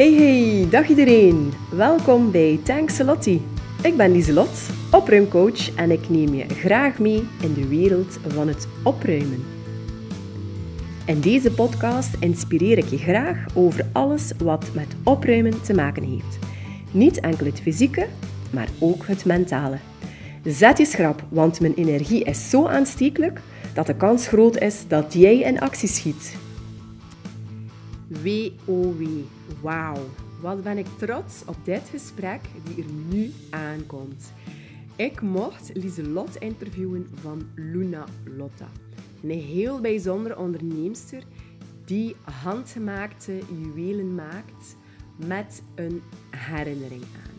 Hey hey, dag iedereen. Welkom bij Thanks Lottie. Ik ben Lieselot, opruimcoach en ik neem je graag mee in de wereld van het opruimen. In deze podcast inspireer ik je graag over alles wat met opruimen te maken heeft. Niet enkel het fysieke, maar ook het mentale. Zet je schrap, want mijn energie is zo aanstekelijk dat de kans groot is dat jij in actie schiet. Wee, wauw. Wat ben ik trots op dit gesprek die er nu aankomt. Ik mocht Lieselot interviewen van Luna Lotta. Een heel bijzondere onderneemster die handgemaakte juwelen maakt met een herinnering aan.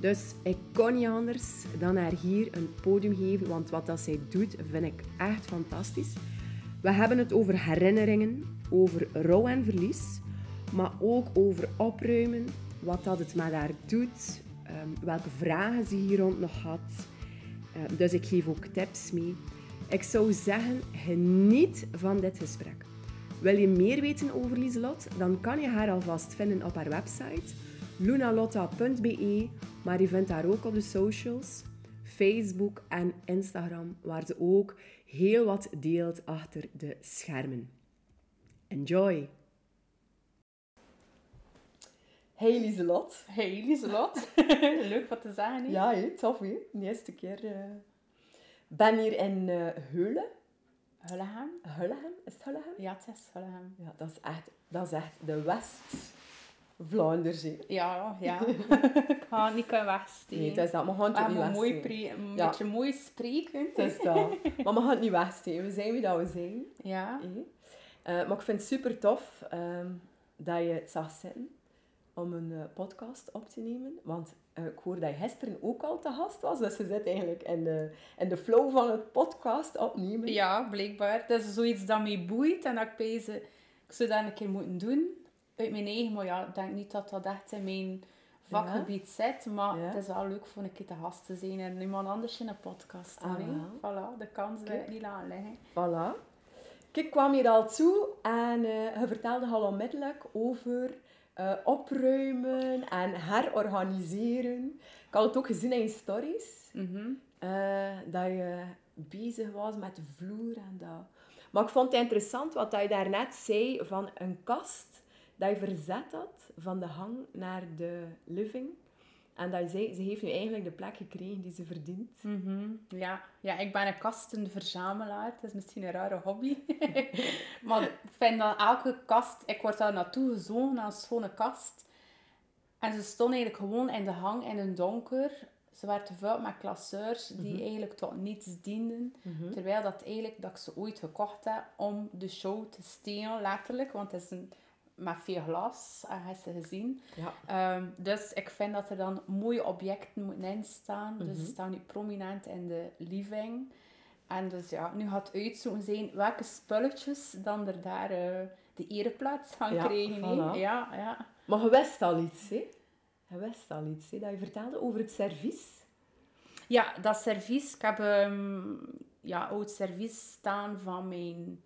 Dus ik kon niet anders dan haar hier een podium geven, want wat dat zij doet vind ik echt fantastisch. We hebben het over herinneringen, over rouw en verlies, maar ook over opruimen, wat dat het met haar doet, ehm, welke vragen ze hier rond nog had. Ehm, dus ik geef ook tips mee. Ik zou zeggen, geniet van dit gesprek. Wil je meer weten over Lieselot? Dan kan je haar alvast vinden op haar website lunalotta.be, maar je vindt haar ook op de socials, Facebook en Instagram, waar ze ook heel wat deelt achter de schermen. Enjoy! Hey Lieselot. Hey Lieselot. Leuk wat te zeggen. Ja, hè, tof hè. De eerste keer. eh ben hier in eh Heulen. Hullegem? Hullegem? Is het Hullegem? Ja, het is Hullegem. Ja, dat is echt, dat is echt de West-Vlaanders. hè. Ja, ja. Ik ga niet kunnen wegsteken. Nee, dat is dat. We gaan We het ook niet een, mooi pre- een Ja. beetje mooi spreken. Het is dat. Maar we gaan het niet wegsteken. We zijn wie dat we zijn. Ja. Eh, maar ik vind het super tof ehm, dat je het zag zitten om een eh, podcast op te nemen. Want eh, ik hoor dat je gisteren ook al te gast was. Dus je zit eigenlijk in de, in de flow van het podcast opnemen. ja, blijkbaar. Dat is zoiets dat mij boeit en dat ik deze, ik zou dat een keer moeten doen. Uit mijn eigen, maar ja, ik denk niet dat dat echt in mijn vakgebied zit. Maar Ja. het is wel leuk voor een keer te gast te zijn en iemand anders in een podcast. te Ah. Voilà, de kans wil ik niet laten liggen. Voilà. Ik kwam hier al toe en eh, je vertelde al onmiddellijk over eh, opruimen en herorganiseren. Ik had het ook gezien in je stories, Mhm. eh, dat je bezig was met de vloer en dat. Maar ik vond het interessant wat je daarnet zei van een kast dat je verzet had van de hang naar de living. En dat zei, ze heeft nu eigenlijk de plek gekregen die ze verdient. Mhm, Ja. ja, ik ben een kastenverzamelaar. Het is misschien een rare hobby. maar ik vind dat elke kast... Ik word daar naartoe gezogen naar een schone kast. En ze stonden eigenlijk gewoon in de hang in een donker. Ze werd gevuld met klasseurs die eigenlijk tot niets dienden. Terwijl dat eigenlijk dat ik ze ooit gekocht heb om de show te stelen, letterlijk. Want het is een, met veel glas, en heb je gezien. Ja. Ehm, dus ik vind dat er dan mooie objecten moeten in staan. Dus Mhm. ze staan nu prominent in de living. En dus ja, nu gaat het uitzoeken zijn welke spulletjes dan er daar eh, de ereplaats gaan Ja, krijgen. voilà. Ja, ja. Maar je wist al iets, hè? Je wist al iets, hè? Dat je vertelde over het servies. ja, dat servies. Ik heb ehm ja, oud servies staan van mijn,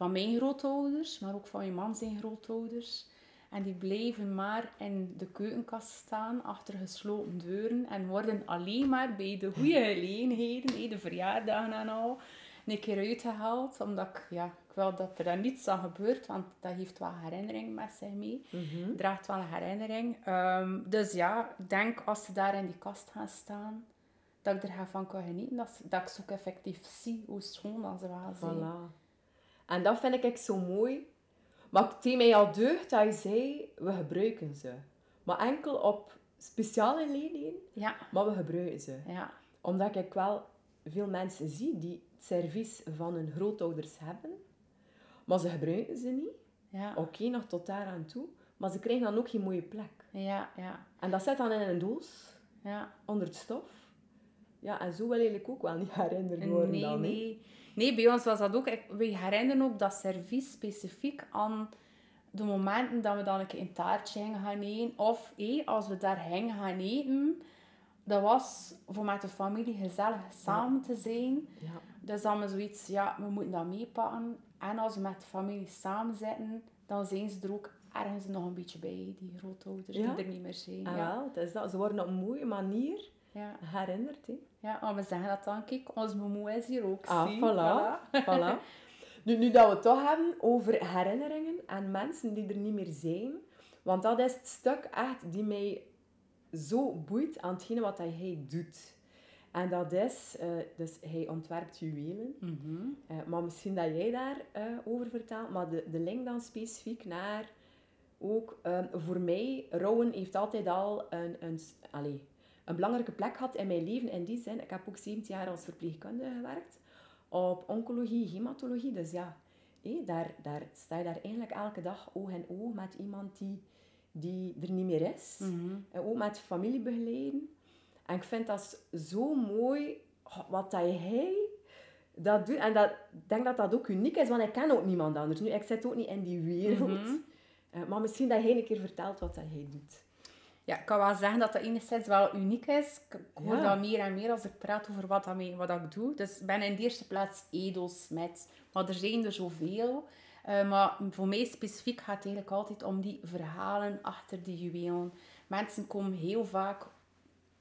van mijn grootouders, maar ook van mijn man zijn grootouders. En die blijven maar in de keukenkast staan, achter gesloten deuren. En worden alleen maar bij de goede gelegenheden, de verjaardagen en al, een keer uitgehaald. Omdat ik, ja, ik wil dat er dan niets aan gebeurt, want dat heeft wel herinnering met zich mee. draagt wel een herinnering. Ehm, dus ja, ik denk als ze daar in die kast gaan staan, dat ik er van kan genieten. Dat, dat ik ze ook effectief zie hoe schoon dat ze wel zijn. Voilà. En dat vind ik echt zo mooi. Maar het deed mij al deugd dat je zei, we gebruiken ze. Maar enkel op speciale gelegenheden, Ja, maar we gebruiken ze. ja, Omdat ik wel veel mensen zie die het servies van hun grootouders hebben, maar ze gebruiken ze niet. ja, Oké, nog tot daar aan toe. Maar ze krijgen dan ook geen mooie plek. ja, ja, En dat zit dan in een doos, ja. onder het stof. Ja, en zo wil eigenlijk ook wel niet herinnerd worden Nee, dan. nee. Nee, bij ons was dat ook. We herinneren ook dat servies specifiek aan de momenten dat we dan een keer een taartje gingen gaan eten. Of hé, als we daar gingen gaan eten, dat was voor met de familie gezellig samen te zijn. Ja. Dus dan we zoiets, ja, we moeten dat meepakken. En als we met de familie samen zitten, dan zijn ze er ook ergens nog een beetje bij, die grootouders Ja? die er niet meer zijn. Ah, ja. wel, het is dat. Ze worden op een mooie manier Ja. herinnerd. Hè. ja, maar we zeggen dat dan, kijk, ons moe is hier ook. Ah, zie. voilà. voilà. Nu, nu dat we het toch hebben over herinneringen en mensen die er niet meer zijn. Want dat is het stuk echt die mij zo boeit aan hetgene wat hij doet. En dat is, eh, dus hij ontwerpt juwelen. Eh, maar misschien dat jij daar eh, over vertelt. Maar de, de link dan specifiek naar ook voor mij, rouwen heeft altijd al een, een, allee, een belangrijke plek gehad in mijn leven. In die zin, ik heb ook 17 jaar als verpleegkundige gewerkt op oncologie, hematologie. Dus ja, hé, daar, daar sta je daar eigenlijk elke dag oog in oog met iemand die, die er niet meer is. Mhm. En ook met familie begeleiden. En ik vind dat zo mooi oh, wat dat hij dat doet. En dat, ik denk dat dat ook uniek is, want ik ken ook niemand anders. Nu, ik zit ook niet in die wereld. Mhm. Eh, maar misschien dat hij een keer vertelt wat dat hij doet. Ja, ik kan wel zeggen dat dat enigszins wel uniek is. Ik hoor Ja. dat meer en meer als ik praat over wat, dat mee, wat dat ik doe. Dus ik ben in de eerste plaats edelsmet. Maar er zijn er zoveel. Eh, maar voor mij specifiek gaat het eigenlijk altijd om die verhalen achter die juwelen. Mensen komen heel vaak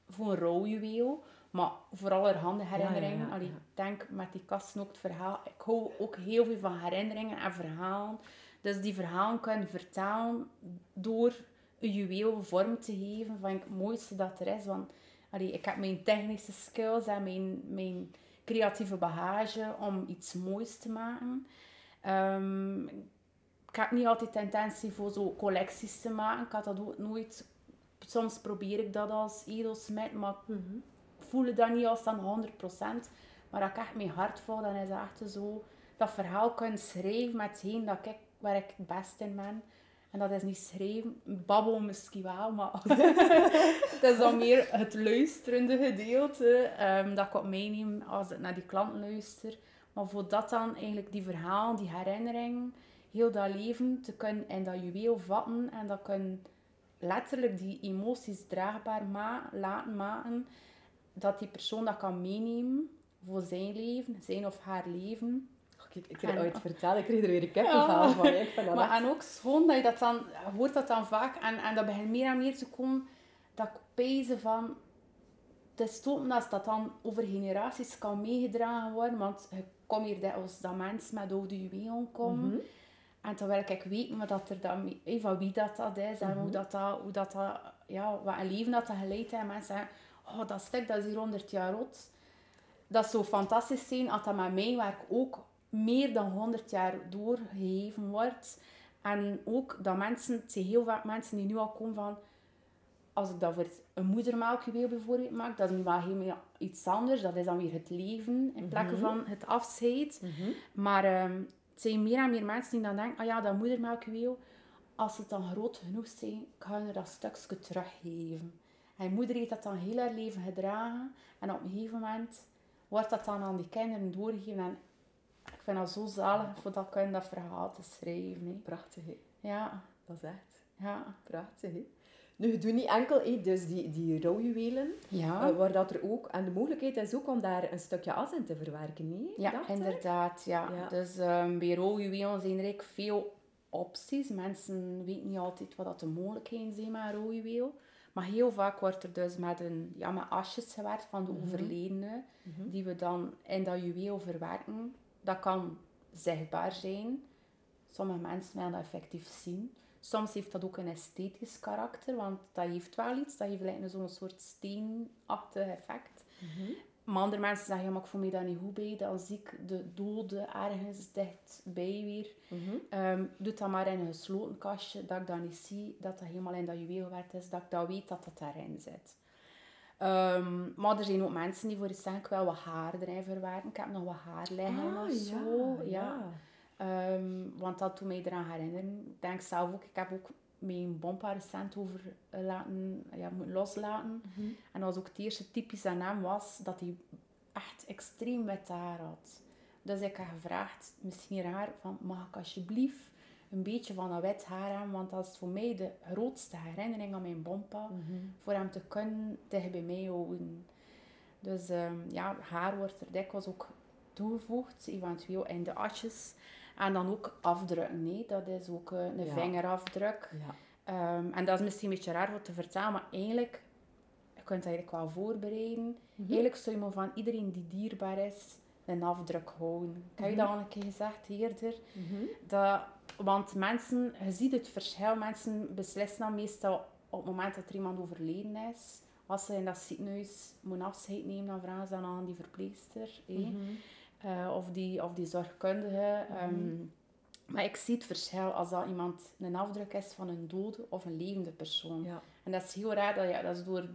voor een rouwjuweel. Maar voor allerhande herinneringen. Ja, ja, ja, Allee, ja. Ik denk met die kasten ook het verhaal. Ik hou ook heel veel van herinneringen en verhalen. Dus die verhalen kunnen vertellen door een juweel vorm te geven. Van het mooiste dat er is. Want allee, ik heb mijn technische skills en mijn, mijn creatieve bagage om iets moois te maken. Ehm, ik heb niet altijd de intentie voor zo collecties te maken. Ik had dat ook nooit. Soms probeer ik dat als edelsmid, maar ik voel het dan niet als dan 100%. Maar als ik echt mijn hart voel, dan is het echt zo dat verhaal kunnen schrijven met hetgeen dat ik, waar ik het best in ben. En dat is niet schrijven, babbel misschien wel, maar het is dan meer het luisterende gedeelte ehm, dat ik op meeneem als ik naar die klant luister. Maar voor dat dan eigenlijk die verhalen, die herinneringen, heel dat leven te kunnen in dat juweel vatten en dat kunnen letterlijk die emoties draagbaar ma laten maken, dat die persoon dat kan meenemen voor zijn leven, zijn of haar leven. Kijk, ik heb En- ooit verteld, ik kreeg er weer een kippenvel Ja. van. Ik vind dat Maar echt- en ook schoon dat je dat dan, je hoort dat dan vaak en, en dat begint meer en meer te komen, dat ik pezen van, het is als dat dan over generaties kan meegedragen worden, want je komt hier dikwijls dat mensen met oude juwelen komen. Mhm. En terwijl ik weet wat dat er dan, van wie dat, dat is en hoe dat, dat, hoe dat, dat ja, wat een leven dat dat geleid heeft. En mensen zeggen, oh, dat stuk dat is hier 100 jaar oud. Dat zou fantastisch zijn als dat met mijn werk ook meer dan 100 jaar doorgegeven wordt. En ook dat mensen, het zijn heel vaak mensen die nu al komen van, als ik dat voor een moedermelkjuweel bijvoorbeeld maak, dat is nu wel helemaal iets anders. Dat is dan weer het leven in plaats van het afscheid. Maar ehm, het zijn meer en meer mensen die dan denken, ah ja, dat moedermelkjuweel, als het dan groot genoeg zijn, kan je dat stukje teruggeven. En moeder heeft dat dan heel haar leven gedragen. En op een gegeven moment wordt dat dan aan die kinderen doorgegeven. En ik vind dat zo zalig voor dat kunnen dat verhaal te schrijven. hè. Prachtig, hè. Ja, Dat is echt ja. prachtig, hè. Nu, je doet niet enkel hè, dus die, die rouwjuwelen, Ja. eh, waar dat er ook... En de mogelijkheid is ook om daar een stukje as in te verwerken, nee? Ja, inderdaad. Ja. Ja. Dus um, bij rouwjuwelen zijn er eigenlijk veel opties. Mensen weten niet altijd wat dat de mogelijkheden zijn met een rouwjuweel. Maar heel vaak wordt er dus met, een, ja, met asjes gewerkt van de overledene, die we dan in dat juweel verwerken. Dat kan zichtbaar zijn. Sommige mensen willen dat effectief zien. Soms heeft dat ook een esthetisch karakter, want dat heeft wel iets. Dat heeft lijkt zo'n soort steenachtig effect. Maar andere mensen zeggen, ja, maar ik voel me daar niet goed bij. Dan zie ik de dode ergens dichtbij weer. Ehm, doe dat maar in een gesloten kastje, dat ik dat niet zie, dat dat helemaal in dat juweel gewerkt is, dat ik dat weet dat dat daarin zit. Ehm, maar er zijn ook mensen die voor ik wil wat haar erin verwerken. Ik heb nog wat haar liggen Ah, of zo. ja, Ja, Ehm, want dat doet mij eraan herinneren. Ik denk zelf ook, ik heb ook mijn bompa recent over laten, ja, moeten loslaten. En dat was ook het eerste typisch aan hem was dat hij echt extreem wit haar had. Dus ik heb gevraagd, misschien raar, van mag ik alsjeblieft een beetje van dat wit haar hebben, want dat is voor mij de grootste herinnering aan mijn bompa, voor hem te kunnen dicht bij mij houden. Dus ehm, ja, haar wordt er dikwijls ook toegevoegd, eventueel in de asjes. En dan ook afdrukken. Nee? Dat is ook eh, een Ja. vingerafdruk. Ja. Ehm, en dat is misschien een beetje raar om te vertellen, maar eigenlijk, je kunt het eigenlijk wel voorbereiden. Mhm. Eigenlijk zou je maar van iedereen die dierbaar is, een afdruk houden. Ik heb je dat al een keer gezegd eerder. Mhm. Dat, want mensen, je ziet het verschil, mensen beslissen dan meestal op het moment dat er iemand overleden is. Als ze in dat ziekenhuis moeten afscheid nemen, dan vragen ze dan aan die verpleegster. Mhm. Eh, of, die, of die zorgkundige. Ehm, maar ik zie het verschil als dat iemand een afdruk is van een dode of een levende persoon. Ja. En dat is heel raar, dat, ja, dat is door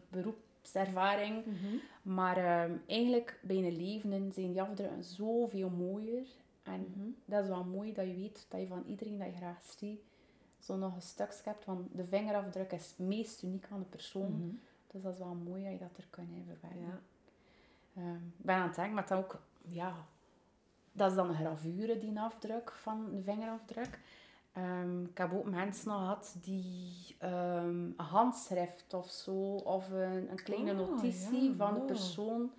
beroepservaring. Mhm. Maar ehm, eigenlijk bij een levenden zijn die afdrukken zoveel mooier. En Mhm. dat is wel mooi dat je weet dat je van iedereen dat je graag ziet, zo nog een stukje hebt. Want de vingerafdruk is het meest uniek aan de persoon. Mhm. Dus dat is wel mooi dat je dat er kunt in verwerken. Ja. Ehm, ik ben aan het denken, maar dat ook, ja, dat is dan een gravure, die afdruk van de vingerafdruk. Ik heb ook mensen gehad die ehm, een handschrift of zo, of een, een kleine Oh, notitie ja, van de wow. persoon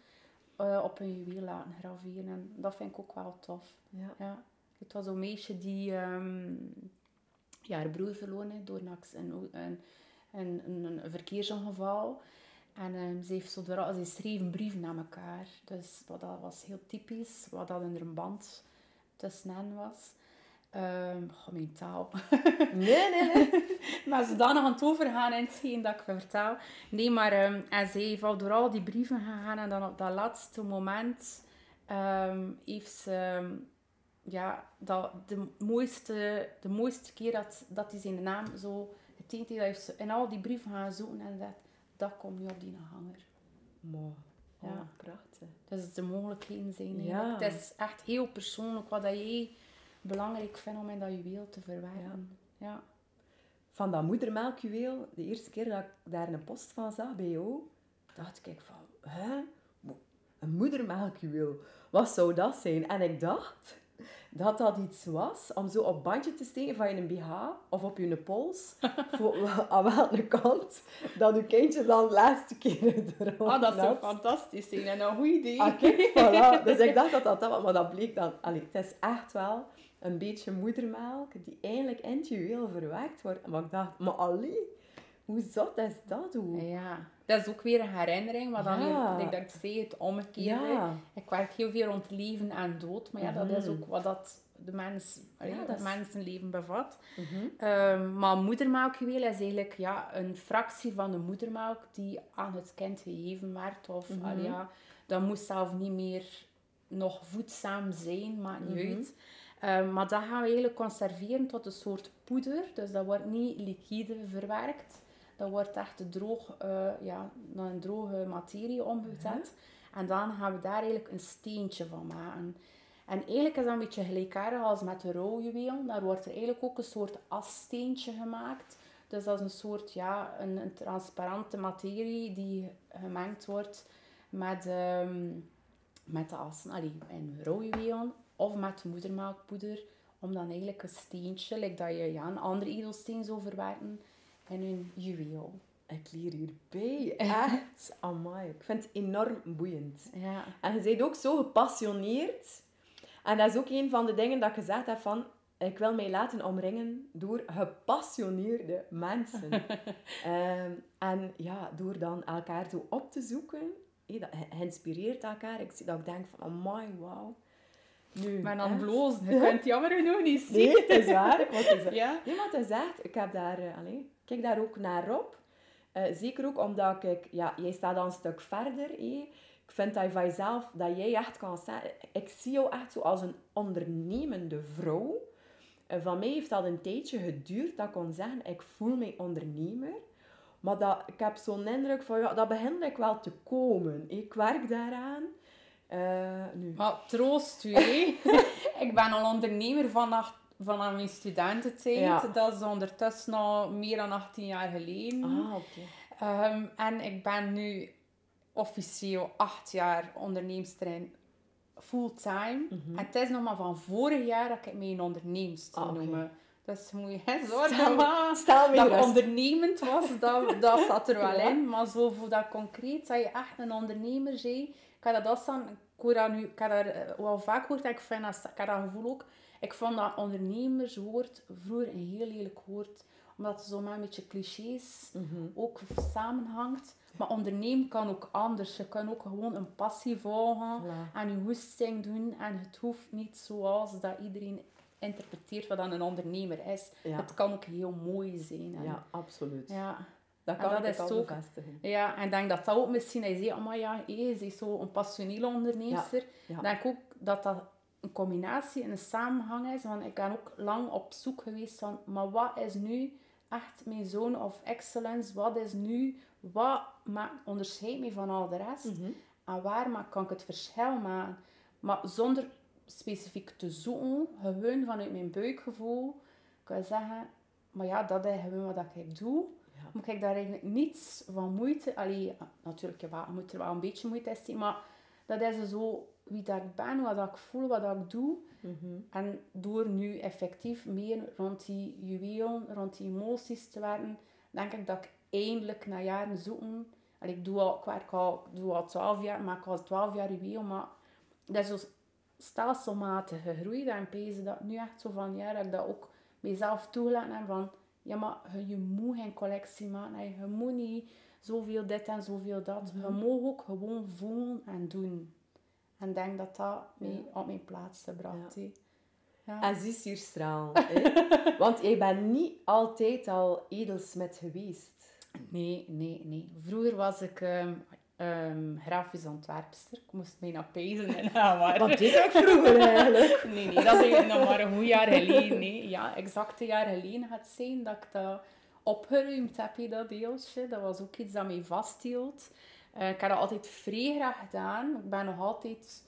eh, op een juweel laten graveren. En dat vind ik ook wel tof. Ja. Ja. Het was een meisje die ehm, ja, haar broer verloren heeft door een, een, een, een, een, een verkeersongeval. En ehm, ze, heeft zo door, ze schreven brieven aan elkaar. Dus wat dat was heel typisch, wat dat er een band tussen hen was. Ehm goh, mijn taal. Nee, nee, nee. maar ze dan nog aan het overgaan in hetgeen dat ik vertel. Nee, maar ehm, en ze heeft al door al die brieven gegaan en dan op dat laatste moment ehm, heeft ze ehm, ja, dat, de, mooiste, de mooiste keer dat, dat hij zijn naam zo getekend heeft, dat heeft ze in al die brieven gaan zoeken en dat, dat komt nu op die hanger. Mooi. Ja. Ja, prachtig. Dus de mogelijkheden zijn Ja. Het is echt heel persoonlijk wat dat jij belangrijk vindt om in dat juweel te verwerken. Ja. Van dat moedermelkjuweel, de eerste keer dat ik daar een post van zag bij jou, dacht ik van, hè? Een moedermelkjuweel, wat zou dat zijn? En ik dacht dat dat iets was om zo op bandje te steken van je BH of op je pols, voor aan welke kant dat je kindje dan de laatste keer erop Ah, dat zou fantastisch zijn en een goed idee. Ah, kijk, voilà. Dus ik dacht dat dat dat was, maar dat bleek dan... Allee, het is echt wel een beetje moedermelk die eigenlijk in het juweel verwerkt wordt. Maar ik dacht, maar allee, hoe is dat? Hoe? Ja, dat is ook weer een herinnering, maar dan Ja. weer, ik zei het omgekeerde. Ja. Ik werk heel veel rond leven en dood, maar ja, dat is Mhm. ook wat dat de mens, allee, Ja, dat mensenleven bevat. Mhm. Ehm, maar moedermelkjuweel is eigenlijk ja, een fractie van de moedermelk die aan het kind gegeven werd. Of allee, ja, dat moest zelf niet meer nog voedzaam zijn, maakt niet Mhm. uit. Ehm, maar dat gaan we eigenlijk conserveren tot een soort poeder. Dus dat wordt niet liquide verwerkt. Dat wordt echt droog, eh, ja, naar een droge materie omgezet. En dan gaan we daar eigenlijk een steentje van maken. En eigenlijk is dat een beetje gelijkaardig als met de rouwjuweel. Daar wordt er eigenlijk ook een soort assteentje gemaakt. Dus dat is een soort, ja, een, een transparante materie die gemengd wordt met, ehm, met de assen. Allee, in rouwjuwelen of met moedermelkpoeder. Om dan eigenlijk een steentje, like dat je ja, een andere edelsteen zou verwerken, in een juweel. Ik leer hierbij. Echt. Amai. Ik vind het enorm boeiend. Ja. En je bent ook zo gepassioneerd. En dat is ook een van de dingen dat ik gezegd heb van... Ik wil mij laten omringen door gepassioneerde mensen. Ehm, en ja, door dan elkaar zo op te zoeken, dat ge- geïnspireerd elkaar. Ik zie dat ik denk van, amai, wauw. Nu, hè? het blozen. Je kunt het jammer genoeg niet zien. Nee, het is waar. Wat is het? Ja? Nee, maar het is echt, ik heb daar, eh, kijk daar ook naar op. Eh, zeker ook omdat ik, ja, jij staat al een stuk verder. hé. Ik vind dat je van jezelf, dat jij echt kan staan. Ik zie jou echt zo als een ondernemende vrouw. En van mij heeft dat een tijdje geduurd dat ik kon zeggen, ik voel mij ondernemer. Maar dat, ik heb zo'n indruk van, ja, dat begint wel te komen. Ik werk daaraan. Eh, nu. Maar troost u, hè. ik ben al ondernemer vanaf, vanaf mijn studententijd. Ja. Dat is ondertussen al meer dan 18 jaar geleden. Ah, oké. Ehm, en ik ben nu officieel acht jaar onderneemster in fulltime. Mhm. En het is nog maar van vorig jaar dat ik mij een onderneemster Ah, oké. noem. Dus moet je geen zorgen Stel- maken. Stel me Dat rust. ondernemend was, dat, dat zat er wel Ja. in. Maar zo voor dat concreet, dat je echt een ondernemer bent. Ik heb dat, ik hoor dat nu, ik heb dat eh, wel vaak gehoord, ik, vind dat, ik heb dat gevoel ook. Ik vond dat ondernemerswoord vroeger een heel lelijk woord. Omdat het zo met een beetje clichés Mhm. ook samenhangt. Maar ondernemen kan ook anders. Je kan ook gewoon een passie volgen Voilà. en je hoesting doen. En het hoeft niet zoals dat iedereen interpreteert wat dan een ondernemer is. Ja. Het kan ook heel mooi zijn. En- Ja, absoluut. ja. Dat En kan dat ik is al ook- bevestigen. Ja, en ik denk dat dat ook misschien, hij zei, maar ja, ze is zo een passionele onderneemster. Ja. Ik denk ook dat dat een combinatie en een samenhang is. Want ik ben ook lang op zoek geweest van, maar wat is nu echt mijn zone of excellence? Wat is nu, wat maakt, onderscheidt mij van al de rest? Mhm. En waar ma- kan ik het verschil maken? Maar zonder specifiek te zoeken, gewoon vanuit mijn buikgevoel, kan je zeggen, maar ja, dat is gewoon wat ik doe. Maar ik daar eigenlijk niets van moeite... Allee, natuurlijk, je moet er wel een beetje moeite in steken, maar dat is zo wie dat ik ben, wat dat ik voel, wat dat ik doe. Mhm. En door nu effectief meer rond die juwelen, rond die emoties te werken, denk ik dat ik eindelijk na jaren zoeken... Allee, ik, doe al, ik werk al, ik doe al 12 jaar, maak al 12 jaar juweel, maar dat is zo stelselmatig gegroeid. En pezen dat nu echt zo van, ja, dat ik dat ook mezelf toegelaten heb van... Ja, maar je, moet geen collectie maken. hè. Je moet niet zoveel dit en zoveel dat. Je mag ook gewoon voelen en doen. En ik denk dat dat mij op mijn plaats bracht. Ja. Ja. En zie hier straal. Want jij bent niet altijd al edelsmet geweest. Nee, nee, nee. Vroeger was ik ehm, ehm, grafisch ontwerpster. Ik moest mij naar pezen en. Wat deed ik vroeger eigenlijk? Nee, nee, dat is eigenlijk nog maar een goed jaar geleden. Nee. Ja, exact een jaar geleden gaat zijn dat ik dat opgeruimd heb, dat deeltje. Dat was ook iets dat mij vasthield. Eh, ik heb dat altijd vrij graag gedaan. Ik ben nog altijd...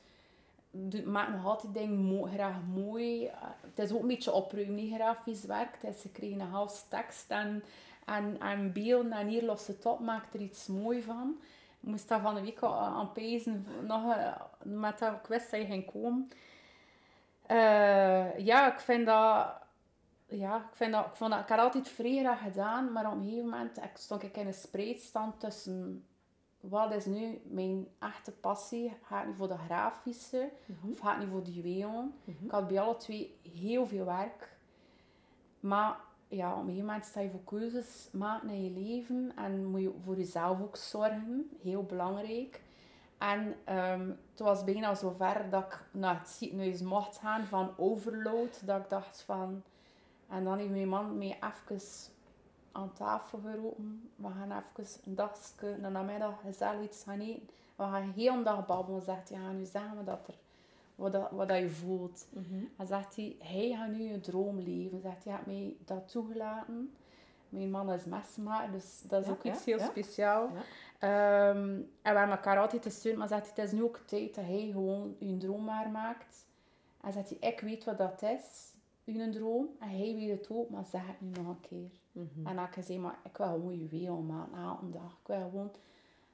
maak nog altijd dingen mo- graag mooi. Eh, het is ook een beetje opruimen, niet grafisch werk. Is, ze kregen een half tekst en, en, en beelden en hier lost het op, maakt er iets mooi van. Ik moest daar van de week al aan pezen, nog eh, met dat ik wist dat je ging komen. Eh, ja, ik vind dat... Ja, ik, vind dat, ik, vond dat, ik had altijd graag gedaan, maar op een gegeven moment ik stond ik in een spreidstand tussen wat is nu mijn echte passie? Gaat het nu voor de grafische of gaat het nu voor de juwelen? Ik had bij alle twee heel veel werk. Maar ja, op een gegeven moment sta je voor keuzes maken in je leven en moet je voor jezelf ook zorgen. Heel belangrijk. En ehm, het was bijna zover dat ik naar het ziekenhuis mocht gaan van overload. Dat ik dacht van... En dan heeft mijn man mij even aan tafel geroepen. We gaan even een dagje, een namiddag gezellig iets gaan eten. We gaan heel een dag babbelen. Zegt hij, ja, nu zeggen we dat er, wat, dat, wat dat je voelt. En zegt hij, hij gaat nu een droom leven. Zegt hij, hij heeft mij dat toegelaten. Mijn man is mesmaker, dus dat is Ja, ook iets ja, heel ja. speciaal. Ehm, en we hebben elkaar altijd gesteund, maar zegt hij, het is nu ook tijd dat hij gewoon je droom maar maakt. En zegt hij, ik weet wat dat is, uw droom. En hij weet het ook, maar zeg het nu nog een keer. En dan heb ik maar ik wil gewoon juweel maken, elke dag. Ik wil gewoon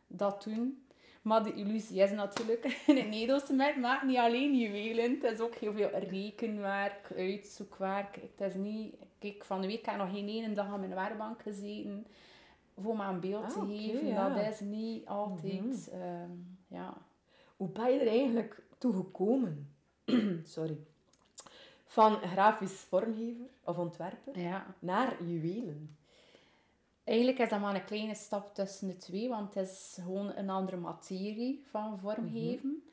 dat doen. Maar de illusie is natuurlijk, in het Nederlands maakt niet alleen juwelen. Het is ook heel veel rekenwerk, uitzoekwerk. Het is niet... Kijk, van de week heb ik nog geen ene dag aan mijn werkbank gezeten. Voor maar een beeld Ah, te oké, geven. ja. Dat is niet altijd... ehm, ja. Hoe ben je er eigenlijk toe gekomen? Sorry. Van grafisch vormgever of ontwerper ja. naar juwelen. Eigenlijk is dat maar een kleine stap tussen de twee, want het is gewoon een andere materie van vormgeven.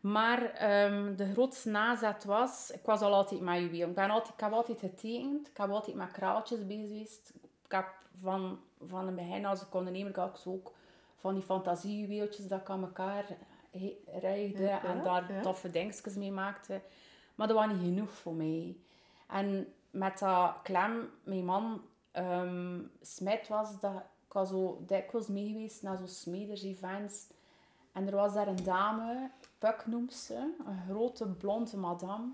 Maar ehm, de grootste nazet was, ik was al altijd met juwelen. Ik, ben altijd, ik heb altijd getekend, ik heb altijd met kraaltjes bezig geweest. Ik heb van, van het begin als ik ondernemer had ik zo ook van die fantasiejuweeltjes dat ik aan elkaar Ja, en daar ja. toffe dingetjes mee maakte. Maar dat was niet genoeg voor mij. En met dat klem, mijn man smid was, dat, ik was zo dikwijls mee geweest naar zo'n smeders-events. En er was daar een dame, Puk noemt ze, een grote blonde madame,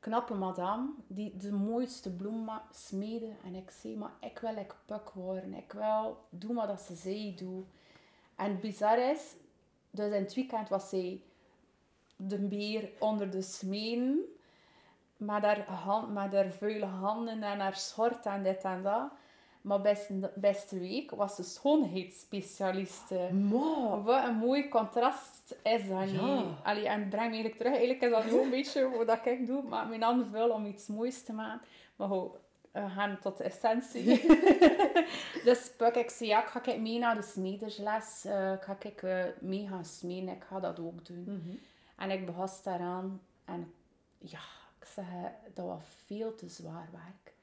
knappe madame, die de mooiste bloem ma- smedde. En ik zei, maar ik wil like Puk worden, ik wil doen wat ze zei doe. En bizar is, dus in het weekend was zij de beer onder de smeden, met haar, hand, met haar vuile handen en haar schort en dit en dat. Maar beste, beste week was de schoonheidsspecialiste. Wat een mooi contrast is dat niet. Allee, en het brengt me eigenlijk terug. Eigenlijk is dat nu een beetje wat ik doe. Maar mijn handen vuil om iets moois te maken. Maar goed, we gaan tot de essentie. dus pak ik zei, ja, ik ga ik mee naar de smedersles. Ik ga ik eh, mee gaan smeden. Ik ga dat ook doen. Mhm. En ik begon daaraan. En ja, ik zeg, dat was veel te zwaar werk.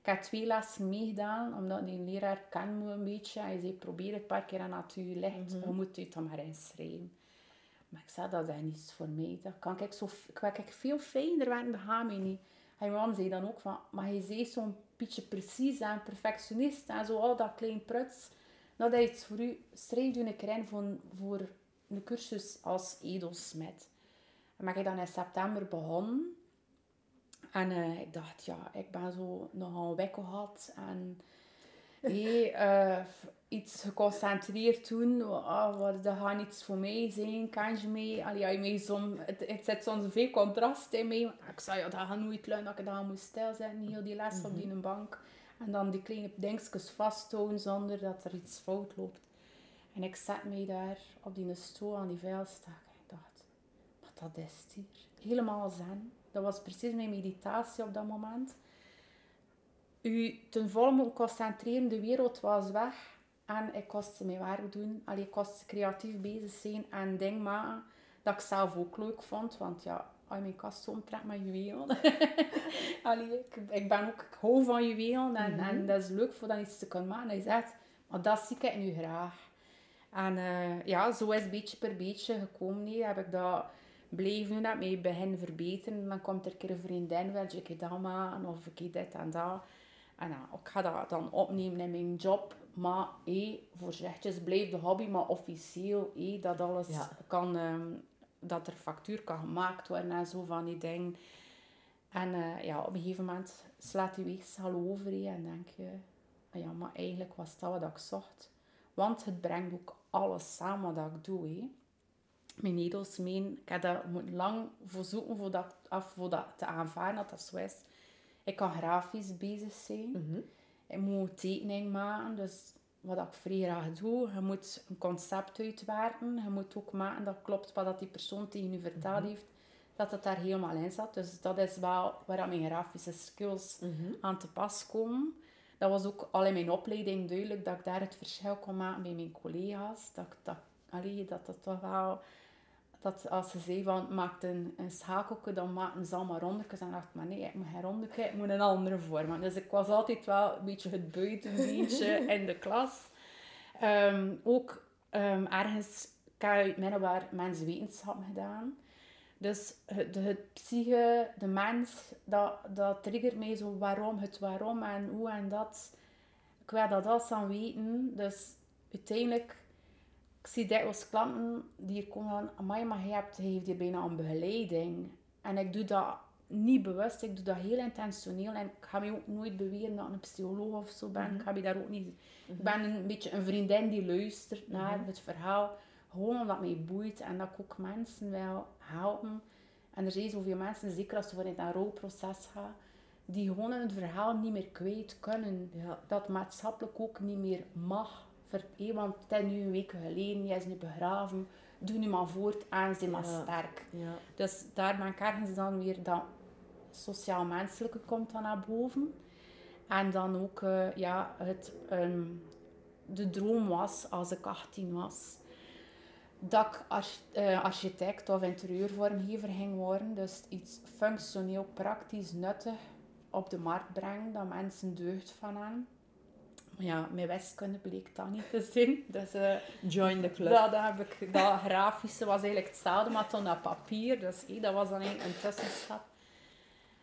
Ik heb twee lessen meegedaan, omdat die leraar kent me een beetje. Hij zei, probeer het een paar keer aan natuur licht. Je moet het dan maar inschrijven. Maar ik zei, dat is niets voor mij. Dat kan ik, zo, ik kan ik veel fijner werken, dat gaat mij niet. En mijn man zei dan ook van, maar hij zei zo'n beetje precies en perfectionist en zo, al dat klein pruts. Dat is iets voor u. Schrijf u een keer in voor, voor een cursus als edelsmid. En ben ik dan in september begonnen. En eh, ik dacht, ja, ik ben zo nogal week gehad. En hey, eh, iets geconcentreerd doen. Oh, wat, dat gaat iets voor mij zijn. Kan je mee? Allee, ja, mee het, het zit soms veel contrast in mij. Ik zei, ja, dat gaat nooit lukken dat ik daar moet stilzetten. Heel die les op die bank. En dan die kleine dingetjes vasthouden zonder dat er iets fout loopt. En ik zet mij daar op die stoel aan die vuilstak. En ik dacht, wat dat is hier. Helemaal zen. Dat was precies mijn meditatie op dat moment. U ten volle moeten concentreren, de wereld was weg. En ik kostte mijn werk doen. Allee, ik creatief bezig zijn en dingen maken dat ik zelf ook leuk vond. Want ja, als je mijn kast omtrekt met juwelen. Allee, ik, ik ben ook, ik hou van juwelen en, en dat is leuk voor dan iets te kunnen maken. Hij zegt, maar dat zie ik nu graag. En eh, ja, zo is beetje per beetje gekomen. Nee, heb ik dat doen, heb mij begin verbeteren. Dan komt er een keer een vriendin, wil je dat maken, of ik dit en dat. En ja, ik ga dat dan opnemen in mijn job. Maar hé, voorzichtig blijft de hobby, maar officieel hé, dat alles Ja. kan, ehm, dat er factuur kan gemaakt worden en zo van die dingen. En eh, ja, op een gegeven moment slaat die weegschaal over hé, en denk je, ah ja, maar eigenlijk was dat wat ik zocht. Want het brengt ook alles samen wat ik doe. Hé. Mijn edelsmeen, ik heb daar lang voor zoeken voor dat, af, voor dat te aanvaarden dat dat zo is. Ik kan grafisch bezig zijn. Mhm. Ik moet tekening maken, dus wat ik vrij graag doe. Je moet een concept uitwerken. Je moet ook maken dat klopt wat dat die persoon tegen je verteld heeft. Dat het daar helemaal in zat. Dus dat is wel waar mijn grafische skills aan te pas komen. Dat was ook al in mijn opleiding duidelijk dat ik daar het verschil kon maken bij mijn collega's. Dat ik dat, allee, dat het toch wel... Dat als ze zei van, maak een, een schakeltje, dan maken ze allemaal rondetjes. En dacht, maar nee, ik moet geen rondetje, ik moet een andere vorm. Dus ik was altijd wel een beetje het buitenbeentje in de klas. Ehm, ook ehm, ergens, ik heb uit middelbaar menswetenschap gedaan. Dus het, het psyche, de mens, dat, dat triggert mij zo waarom, het waarom en hoe en dat. Ik wil dat alles aan weten. Dus uiteindelijk, ik zie dikwijls klanten die hier komen van, amai, maar je hebt, heeft hier bijna een begeleiding. En ik doe dat niet bewust, ik doe dat heel intentioneel. En ik ga me ook nooit beweren dat ik een psycholoog of zo ben. Ik ga me daar ook niet... Ik ben een beetje een vriendin die luistert naar het verhaal. Gewoon omdat mij boeit en dat ik ook mensen wil helpen. En er zijn zoveel mensen, zeker als ze in een rouwproces gaan, die gewoon het verhaal niet meer kwijt kunnen. Ja. Dat maatschappelijk ook niet meer mag. Want het is nu een week geleden, jij is nu begraven. Doe nu maar voort en zijn maar Ja. sterk. Ja. Dus daar ben ik ergens dan weer dat sociaal-menselijke komt dan naar boven. En dan ook eh, ja, het, ehm, de droom was, als ik 18 was, dat ik arch- eh, architect of interieurvormgever ging worden. Dus iets functioneel, praktisch, nuttig op de markt brengen, dat mensen deugd van hebben. Maar ja, mijn wiskunde bleek dat niet te zijn. Dus eh, Join the club. dat, heb ik, dat grafische was eigenlijk hetzelfde, maar dan op papier. Dus hé, dat was dan eigenlijk een tussenstap.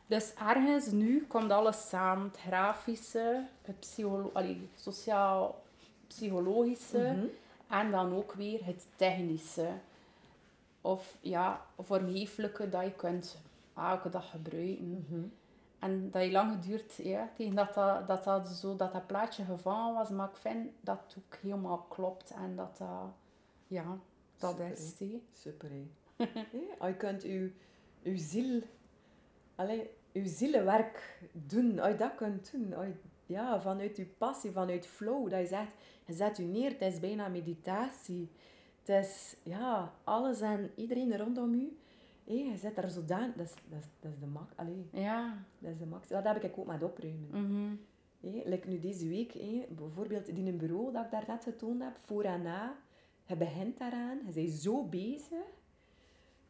Dus ergens nu komt alles samen. Het grafische, het psycholo allee, sociaal-psychologische Mhm. en dan ook weer het technische. Of ja, vormgeeflijke dat je kunt elke dag gebruiken. Mhm. En dat je lang geduurd, ja, tegen dat dat, dat, dat, zo, dat dat plaatje gevangen was. Maar ik vind dat het ook helemaal klopt. En dat dat, ja, dat Super, is. Super, hè. Ja, je kunt uw, uw ziel... Allee, uw zielenwerk doen. Als je dat kunt doen, je ja, vanuit je passie, vanuit flow. Dat je zegt, je zet je neer, het is bijna meditatie. Het is, ja, alles en iedereen rondom je. Hé, je zit er zo daan. Dat is, dat is, dat is de max. Allee, Ja. dat is de max. Dat heb ik ook met opruimen. Mhm. Hé, like nu deze week, hé, bijvoorbeeld in een bureau dat ik daar net getoond heb, voor en na. Je begint daaraan, je bent zo bezig.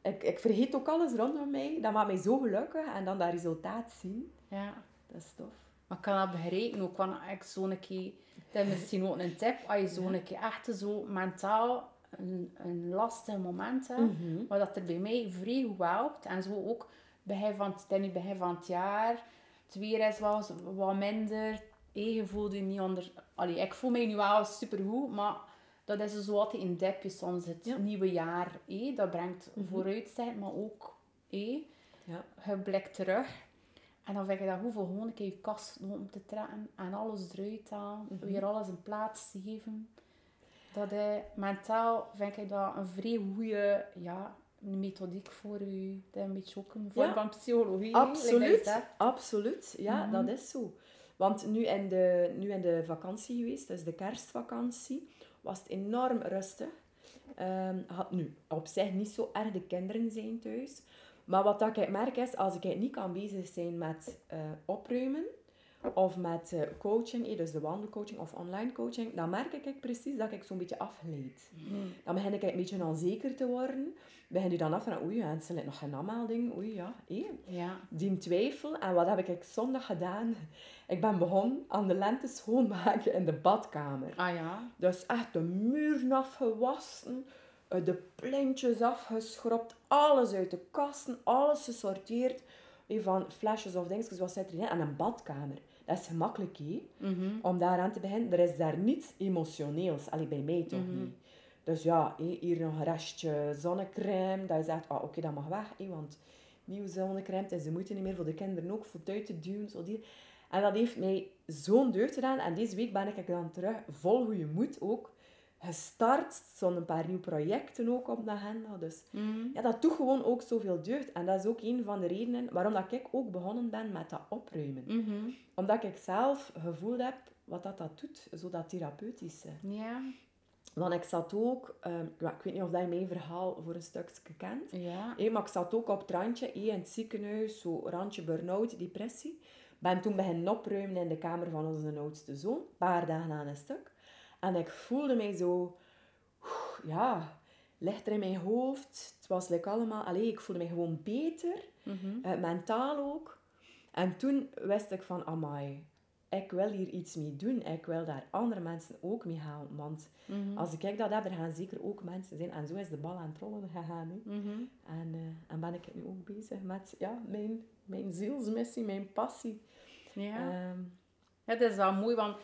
Ik, ik vergeet ook alles rondom mij. Dat maakt mij zo gelukkig. En dan dat resultaat zien, Ja. dat is tof. Maar ik kan dat begrijpen ook, want ik zo'n keer, dat is misschien ook een tip, als je zo'n keer echt zo mentaal een, een lastig moment Mhm. maar dat er bij mij vrij goed helpt. En zo ook begin van, het is nu begin van het jaar, het weer is wat, wat minder, je voelt je niet onder... Allee, ik voel mij nu wel supergoed, maar dat is zo altijd een dipje soms, het Ja. nieuwe jaar. Dat brengt Mhm. vooruitzicht, maar ook... Eh, Ja. je blikt terug. En dan vind je dat voor gewoon een keer je kast open te trekken en alles eruit halen. Mhm. Weer alles een plaats te geven. Dat is, mentaal vind ik dat een vrij goede ja, methodiek voor u. Dat een beetje ook een vorm Ja. van psychologie. Absoluut, absoluut. Ja, Mhm. dat is zo. Want nu in, de, nu in de vakantie geweest, dus de kerstvakantie, was het enorm rustig. Ehm, had nu op zich niet zo erg de kinderen zijn thuis. Maar wat dat ik merk is, als ik niet kan bezig zijn met eh, opruimen of met eh, coaching, eh, dus de wandelcoaching of online coaching, dan merk ik precies dat ik zo'n beetje afleid. Dan begin ik een beetje onzeker te worden. Begin je dan af van, oei, het is nog geen aanmelding. Oei, ja, hé. Ja. Die twijfel. En wat heb ik zondag gedaan? Ik ben begonnen aan de lente schoonmaken in de badkamer. Ah ja. Dus echt de muren afgewassen, eh, de plintjes afgeschropt, alles uit de kasten, alles gesorteerd. Van flesjes of dingetjes, wat zit erin? En een badkamer. Dat is gemakkelijk, hè? Mhm. om daaraan te beginnen. Er is daar niets emotioneels. Allee, bij mij toch Mhm. niet. Dus ja, hé, hier nog een restje zonnecrème. Dat je zegt, ah, oké, dat mag weg. hé, want nieuwe zonnecrème, het is de moeite niet meer voor de kinderen ook, voor uit te duwen. Zo die. En dat heeft mij zo'n deugd gedaan. En deze week ben ik dan terug, vol goede moed ook, gestart. Zo'n paar nieuwe projecten ook op de agenda. Dus Mhm. ja, dat doet gewoon ook zoveel deugd. En dat is ook een van de redenen waarom dat ik ook begonnen ben met dat opruimen Mhm. omdat ik zelf gevoeld heb wat dat, dat doet, zo dat therapeutische. Ja. Want ik zat ook, ja, ik weet niet of dat je mijn verhaal voor een stukje kent, Ja. hé, maar ik zat ook op het randje hé, in het ziekenhuis, zo randje burn-out, depressie. Ben toen beginnen opruimen in de kamer van onze oudste zoon, een paar dagen aan een stuk. En ik voelde mij zo, ja, lichter in mijn hoofd. Het was like allemaal, allee, ik voelde me gewoon beter. Mhm. Eh, mentaal ook. En toen wist ik van, amai, ik wil hier iets mee doen. Ik wil daar andere mensen ook mee halen. Want Mhm. als ik dat heb, er gaan zeker ook mensen zijn. En zo is de bal aan het rollen gegaan. Hè. Mhm. En, eh, en ben ik nu ook bezig met ja, mijn, mijn zielsmissie, mijn passie. Ja. Ehm, dat is wel mooi, want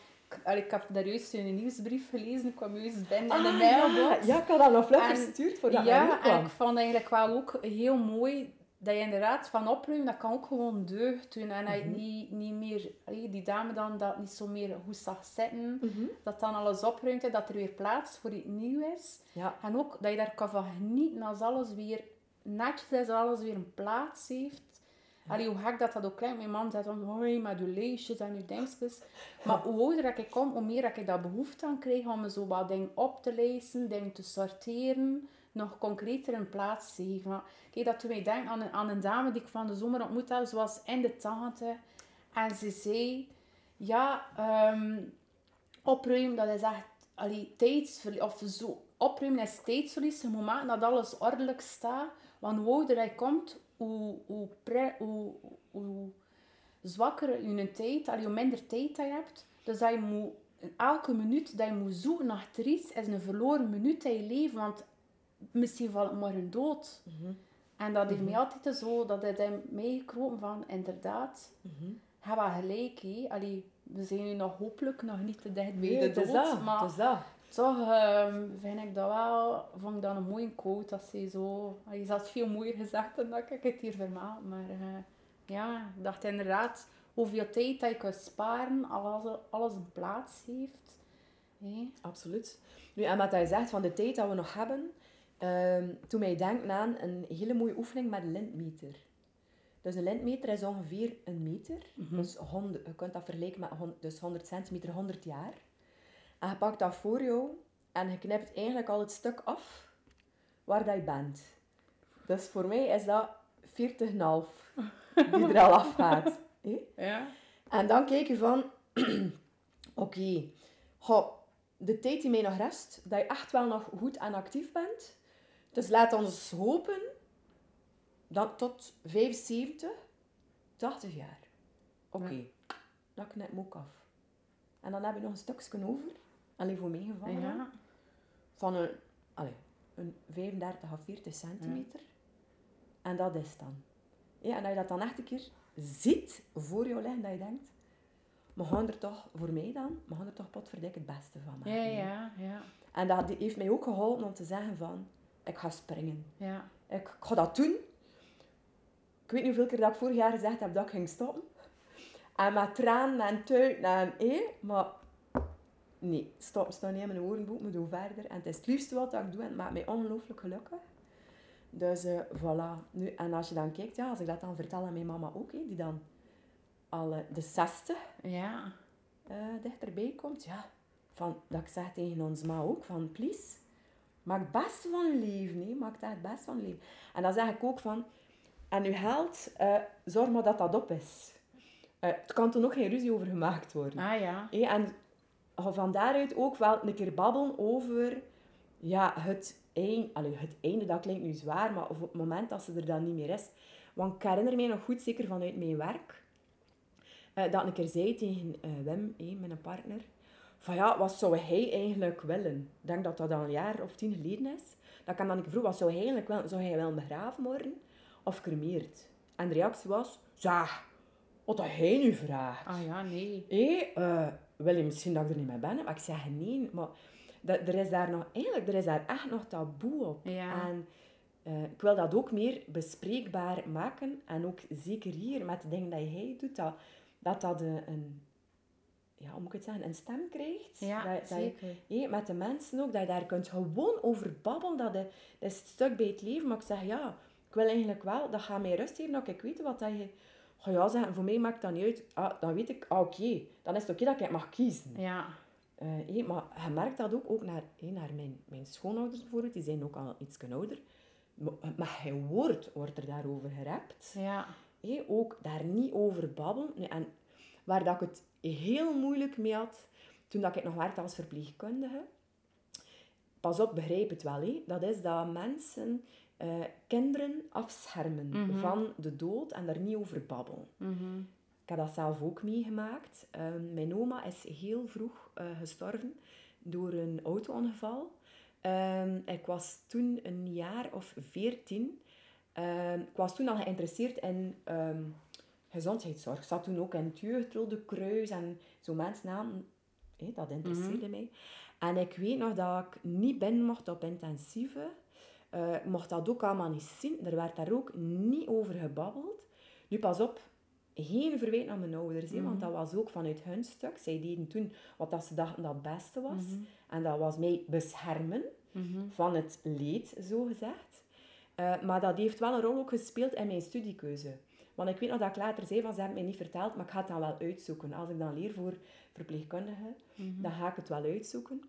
allee, ik heb daar juist een nieuwsbrief gelezen. Ik kwam juist binnen in de ah, mailbox. ja, ja, ik had dat nog vlug En- verstuurd voordat ja, en ik vond eigenlijk wel ook heel mooi dat je inderdaad van opruimen, dat kan ook gewoon deugd doen. En dat je Mhm. niet, niet meer, allee, die dame dan, dat niet zo meer goed zag zitten, Mhm. dat dan alles opruimt en dat er weer plaats voor iets nieuw is. Ja, En ook dat je daar kan van genieten als alles weer netjes is, als alles weer een plaats heeft. Allee, hoe gek dat dat ook klinkt. Mijn man zegt dan, hoi, met uw leesjes en uw dingetjes. Maar hoe ouder ik kom, hoe meer ik dat behoefte aan krijg om me zo wat dingen op te lezen, dingen te sorteren, nog concreter een plaats te geven. Maar Kijk, dat doet mij denken aan een, aan een dame die ik van de zomer ontmoet heb, zoals in de tante. En ze zei, ja, ehm, opruimen, dat is echt allee, tijdsverlies. Of zo, opruimen is tijdsverlies. Je moet maken dat alles ordelijk staat. Want hoe ouder je komt, hoe, hoe, pre, hoe, hoe zwakker je tijd, allee, hoe minder tijd dat je hebt. Dus dat je moet, elke minuut dat je moet zoeken naar iets, is een verloren minuut in je leven. Want misschien valt het morgen dood. Mhm. En dat heeft mij altijd zo, dat het in mij gekropen van, inderdaad, Mhm. heb wel gelijk. Allee, we zijn nu nog hopelijk nog niet te dicht bij Nee, de is dood, dat, maar het is dat. Toch ehm, vind ik dat wel, vond ik dat een mooie quote, dat ze zo, ze had veel mooier gezegd dan dat ik het hier vermaal, maar eh, ja, ik dacht inderdaad, hoeveel tijd dat je kunt sparen, als alles, alles een plaats heeft. hè. Absoluut. Nu, en wat hij zegt van de tijd dat we nog hebben, ehm toen mij denken aan een hele mooie oefening met een lintmeter. Dus een lintmeter is ongeveer een meter. Mhm. Dus 100, je kunt dat vergelijken met dus 100 centimeter, 100 jaar. En je pakt dat voor jou en je knipt eigenlijk al het stuk af waar dat je bent. Dus voor mij is dat 40,5 die er al afgaat. Ja. En dan kijk je van, oké, de tijd die mij nog rest, dat je echt wel nog goed en actief bent. Dus laat ons hopen dat tot 75, 80 jaar. Oké, dat knip ik ook af. En dan heb je nog een stukje over, alleen voor mij gevallen, Ja. van een, allee, een 35 à 40 centimeter. En dat is dan. Ja, en dat je dat dan echt een keer ziet voor jou liggen, dat je denkt, we gaan er toch, voor mij dan, we gaan er toch potverdik het beste van maken. Ja, ja, ja. En dat heeft mij ook geholpen om te zeggen van, ik ga springen. Ja. Ik, ik ga dat doen. Ik weet niet hoeveel keer dat ik vorig jaar gezegd heb dat ik ging stoppen. En met tranen en tuiten en eh, maar nee, stoppen staat niet in mijn woordenboek, we doen verder. En het is het liefste wat ik doe en het maakt mij ongelooflijk gelukkig. Dus eh, voilà. Nu, en als je dan kijkt, ja, als ik dat dan vertel aan mijn mama ook, hè, die dan al eh, de 60 Ja. eh, dichterbij komt, ja, van, dat ik zeg tegen ons ma ook, van please, maak het beste van je leven, maak daar het beste van je leven. En dan zeg ik ook van, en geld, eh, zorg maar dat dat op is. Er kan toen ook geen ruzie over gemaakt worden. Ah ja. Hé, en van daaruit ook wel een keer babbelen over ja, het, eind, allee, het einde. Dat klinkt nu zwaar, maar op het moment dat ze er dan niet meer is. Want ik herinner mij nog goed, zeker vanuit mijn werk, eh, dat ik een keer zei tegen eh, Wim, mijn partner, van ja, wat zou hij eigenlijk willen? Ik denk dat dat al een jaar of tien geleden is. Dat ik hem dan keer vroeg, wat zou hij eigenlijk willen? Zou hij wel begraven worden of cremaerd? En de reactie was, zeg, wat dat hij nu vraagt. Ah ja, nee. Hé, eh, wil je misschien dat ik er niet mee ben? Maar ik zeg nee, maar dat, er is daar nog, eigenlijk, er is daar echt nog taboe op. Ja. En eh, ik wil dat ook meer bespreekbaar maken. En ook zeker hier, met de dingen die hij doet, dat dat, dat een, een, ja, hoe moet ik het zeggen, een stem krijgt. Ja, dat, dat je- zeker. met de mensen ook, dat je daar kunt gewoon over babbelen. Dat, is het stuk bij het leven. Maar ik zeg, ja, ik wil eigenlijk wel, dat gaat mij rust geven, dat ik weet wat dat je... Ga ja zeggen, voor mij maakt dat niet uit. Ah, dan weet ik, ah, oké, dan is het oké dat ik mag kiezen. Ja. Eh, maar je merkt dat ook, ook naar, naar mijn, mijn schoonouders bijvoorbeeld, die zijn ook al iets ouder. Maar, geen woord wordt er daarover gerept. Ja. Ook daar niet over babbelen. Nee, En waar dat ik het heel moeilijk mee had, toen dat ik nog werkte als verpleegkundige. Pas op, begrijp het wel. Hé. Dat is dat mensen eh, kinderen afschermen van de dood en daar niet over babbelen. Mhm. Ik heb dat zelf ook meegemaakt. Ehm, mijn oma is heel vroeg eh, gestorven door een auto-ongeval. Ehm, ik was toen een jaar of veertien. Ehm, ik was toen al geïnteresseerd in gezondheidszorg. Ik zat toen ook in het Jeugdrode Kruis en zo mensen aan. Dat interesseerde mij. En ik weet nog dat ik niet binnen mocht op intensieve. Eh, ik mocht dat ook allemaal niet zien. Er werd daar ook niet over gebabbeld. Nu, pas op. Geen verwijt naar mijn ouders, hè, want dat was ook vanuit hun stuk. Zij deden toen wat dat ze dachten dat het beste was. En dat was mij beschermen van het leed, zo gezegd. Eh, maar dat heeft wel een rol ook gespeeld in mijn studiekeuze. Want ik weet nog dat ik later zei van, ze hebben mij niet verteld, maar ik ga het dan wel uitzoeken. Als ik dan leer voor verpleegkundigen, dan ga ik het wel uitzoeken.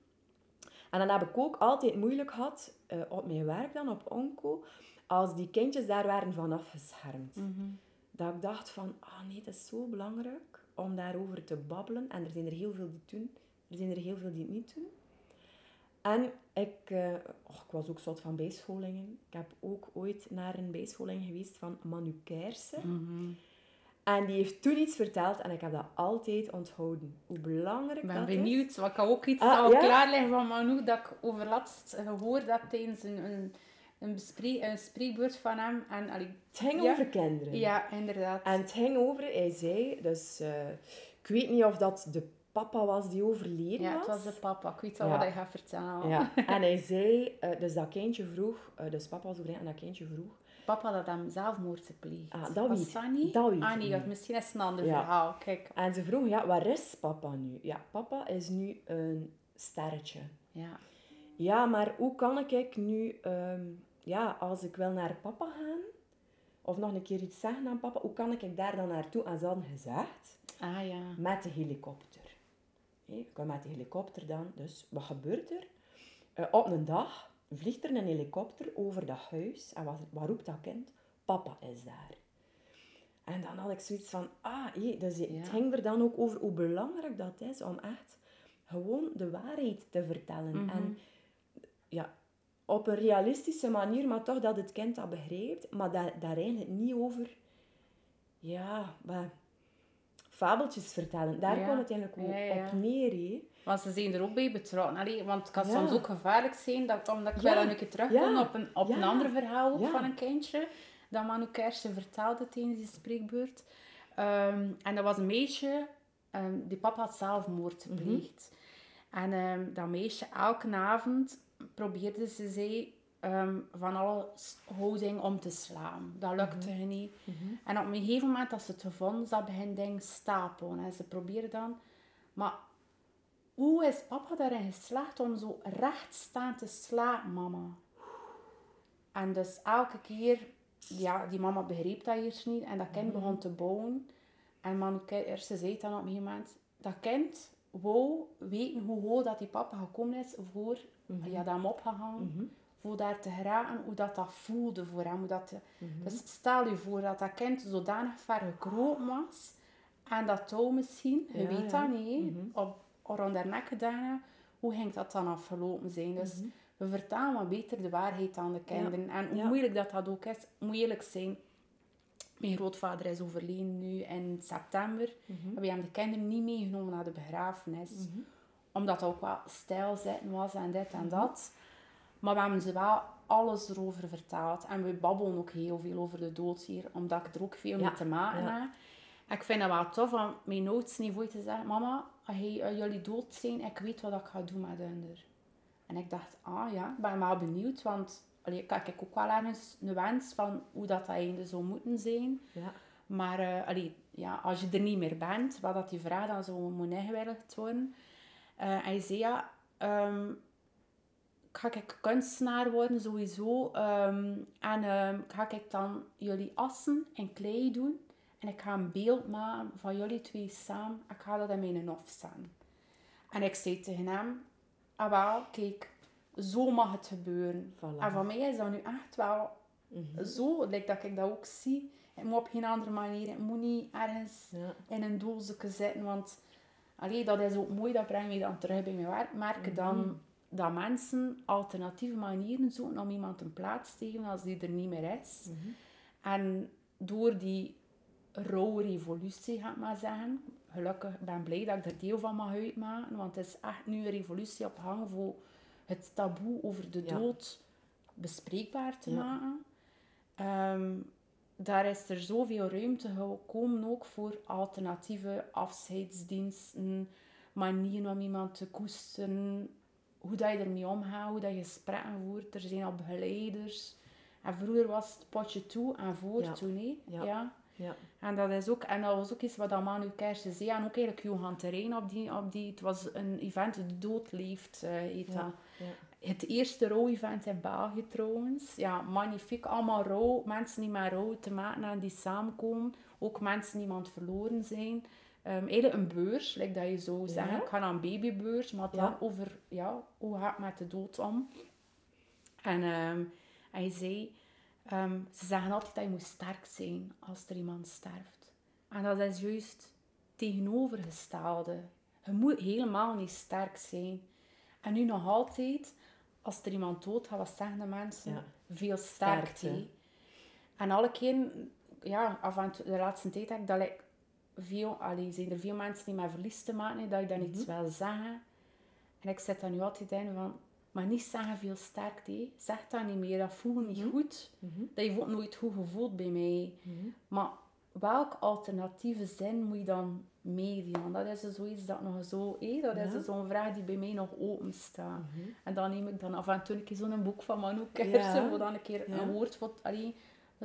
En dan heb ik ook altijd moeilijk gehad, eh, op mijn werk dan, op onco, als die kindjes daar waren van afgeschermd. Dat ik dacht van, ah nee, het is zo belangrijk om daarover te babbelen. En er zijn er heel veel die het doen. Er zijn er heel veel die het niet doen. En ik, eh, och, ik was ook zot van bijscholingen. Ik heb ook ooit naar een bijscholing geweest van Manu Kersen. En die heeft toen iets verteld en ik heb dat altijd onthouden. Hoe belangrijk Ik ben dat benieuwd, want ik had ook iets Ah, al ja? klaar liggen van Manu dat ik overlast gehoord heb tijdens een, een, een, een spreekbeurt van hem. En, allee, is. Het ging Ja. over kinderen. ja, inderdaad. En het ging over, hij zei, dus eh, ik weet niet of dat de papa was die overleden ja, was. het was de papa. Ik weet al Ja. wat hij gaat vertellen. Ja, en hij zei, eh, dus dat kindje vroeg, eh, dus papa was overleden en dat kindje vroeg, Papa dat hem zelfmoord gepleegd. Ah, dat weet- dat niet? dat weet ah nee, niet. dat misschien is een ander Ja. verhaal. Kijk. en ze vroeg, ja, waar is papa nu? Ja, papa is nu een sterretje. Ja. Ja, maar hoe kan ik nu, ehm, ja, als ik wil naar papa gaan, of nog een keer iets zeggen aan papa. Hoe kan ik daar dan naartoe? En ze hadden gezegd, Ah ja. met de helikopter. Ik kom met de helikopter dan. Dus wat gebeurt er? Eh, op een dag vliegt er een helikopter over dat huis. En wat, wat roept dat kind? Papa is daar. En dan had ik zoiets van, ah, hé, dus het Ja. ging er dan ook over hoe belangrijk dat is om echt gewoon de waarheid te vertellen. Mhm. En ja, op een realistische manier, maar toch dat het kind dat begrijpt. Maar daar, daar eigenlijk niet over, ja, wat, fabeltjes vertellen. Daar Ja. komt het eigenlijk ook Ja, ja. op neer. Want ze zijn er ook bij betrokken. Allee, want het kan Ja. soms ook gevaarlijk zijn, dat, omdat ik Ja. wel een keer terugkom op, een, op een ander verhaal ook van een kindje. Dat Manu Kersen vertelde tijdens die spreekbeurt. Ehm, en dat was een meisje, ehm, die papa had zelfmoord Mhm. gepleegd. En ehm, dat meisje, elke avond probeerde ze zij van alle houding om te slaan. Dat lukte Mhm. haar niet. En op een gegeven moment, als ze het gevonden, ze begint dingen stapelen. En ze probeerde dan... Maar hoe is papa daarin geslaagd om zo recht staan te slaan, mama? En dus elke keer, ja, die mama begreep dat eerst niet. En dat kind begon te bouwen. En man, ze zei dan op een gegeven moment, dat kind wou weten hoe hoog dat die papa gekomen is voor, ja, dat hem opgehangen, voor daar te geraken, hoe dat dat voelde voor hem. Hoe dat, Dus stel je voor dat dat kind zodanig ver gekropen was, en dat touw misschien, je Ja, weet ja. dat niet, op, rond haar nek gedaan, hoe ging dat dan afgelopen zijn? Dus we vertalen wat beter de waarheid aan de kinderen. En hoe Ja. moeilijk dat dat ook is, moet eerlijk zijn. Mijn grootvader is overleden nu in september. We hebben de kinderen niet meegenomen naar de begrafenis. Omdat dat ook wel stijlzitten was en dit en dat. Maar we hebben ze wel alles erover verteld. En we babbelen ook heel veel over de dood hier. Omdat ik er ook veel Ja, mee te maken heb. Ik vind het wel tof om mijn noodsniveau te zeggen... Mama, jij- als jullie dood zijn, ik weet wat ik ga doen met hun. En ik dacht, ah ja, ik ben wel benieuwd. Want allee, ik heb ook wel ergens een wens van hoe dat einde zou moeten zijn. Ja. Maar eh, allee, ja, als je er niet meer bent, wat dat die vraag dan zo moet ingewilligd worden. Eh, en je zei ja, ehm, ga ik kunstenaar worden sowieso. ehm, en ehm, ga ik dan jullie assen en klei doen. En ik ga een beeld maken van jullie twee samen. Ik ga dat in mijn hof staan. En ik zei tegen hem, ah wel, kijk, zo mag het gebeuren. Voilà. En voor mij is dat nu echt wel zo, like dat ik dat ook zie. Het moet op geen andere manier. Het moet niet ergens Ja. in een doosje zitten. Want allee, dat is ook mooi, dat brengt mij dan terug bij mijn werk. Merken dan dat mensen alternatieve manieren zoeken om iemand een plaats te geven als die er niet meer is. En door die rauwe revolutie, ga ik maar zeggen. Gelukkig ben ik blij dat ik er deel van mag uitmaken. Want het is echt nu een revolutie op gang voor het taboe over de Ja. dood bespreekbaar te Ja. maken. Ehm, daar is er zoveel ruimte gekomen ook voor alternatieve afscheidsdiensten, manieren om iemand te koesteren, hoe dat je ermee omgaat, hoe dat je gesprekken voert. Er zijn al begeleiders. En vroeger was het potje toe en voor Ja. toen, hè. Ja. ja. Ja. En dat, is ook, en dat was ook iets wat Manu Kersen zei. En ook eigenlijk Johan Terrein op die, op die... Het was een event, De Dood Leeft, eh, heet dat. Ja. Ja. Het eerste rouw-event in België trouwens. Ja, magnifiek. Allemaal rouw. Mensen die met rouw te maken hebben, die samenkomen. Ook mensen die iemand verloren zijn. Ehm, eigenlijk een beurs, like dat je zou zeggen. Ik ga naar een babybeurs, maar dan over ja, hoe gaat het met de dood om. En ehm, hij zei, ehm, ze zeggen altijd dat je moet sterk zijn als er iemand sterft. En dat is juist tegenovergestelde. Je moet helemaal niet sterk zijn. En nu nog altijd, als er iemand doodgaat, wat zeggen de mensen? Ja. Veel sterkte. Sterkte. En alle keren, ja, af en toe, de laatste tijd heb ik dat ik veel, allee, zijn er veel mensen die met verlies te maken dat je dan iets wil zeggen. En ik zet daar nu altijd in van, maar niet zeggen veel sterkte. Zeg dat niet meer, dat voelt niet goed. Dat heeft ook nooit goed gevoeld bij mij. Maar welk alternatieve zin moet je dan meedoen? Dat is dus zoiets dat nog zo... hé, dat is dus zo'n vraag die bij mij nog open staat. En dan neem ik dan af en toe een keer zo'n boek van Manu Kersen, Ja. dan een keer Ja. een woord voor... Allee,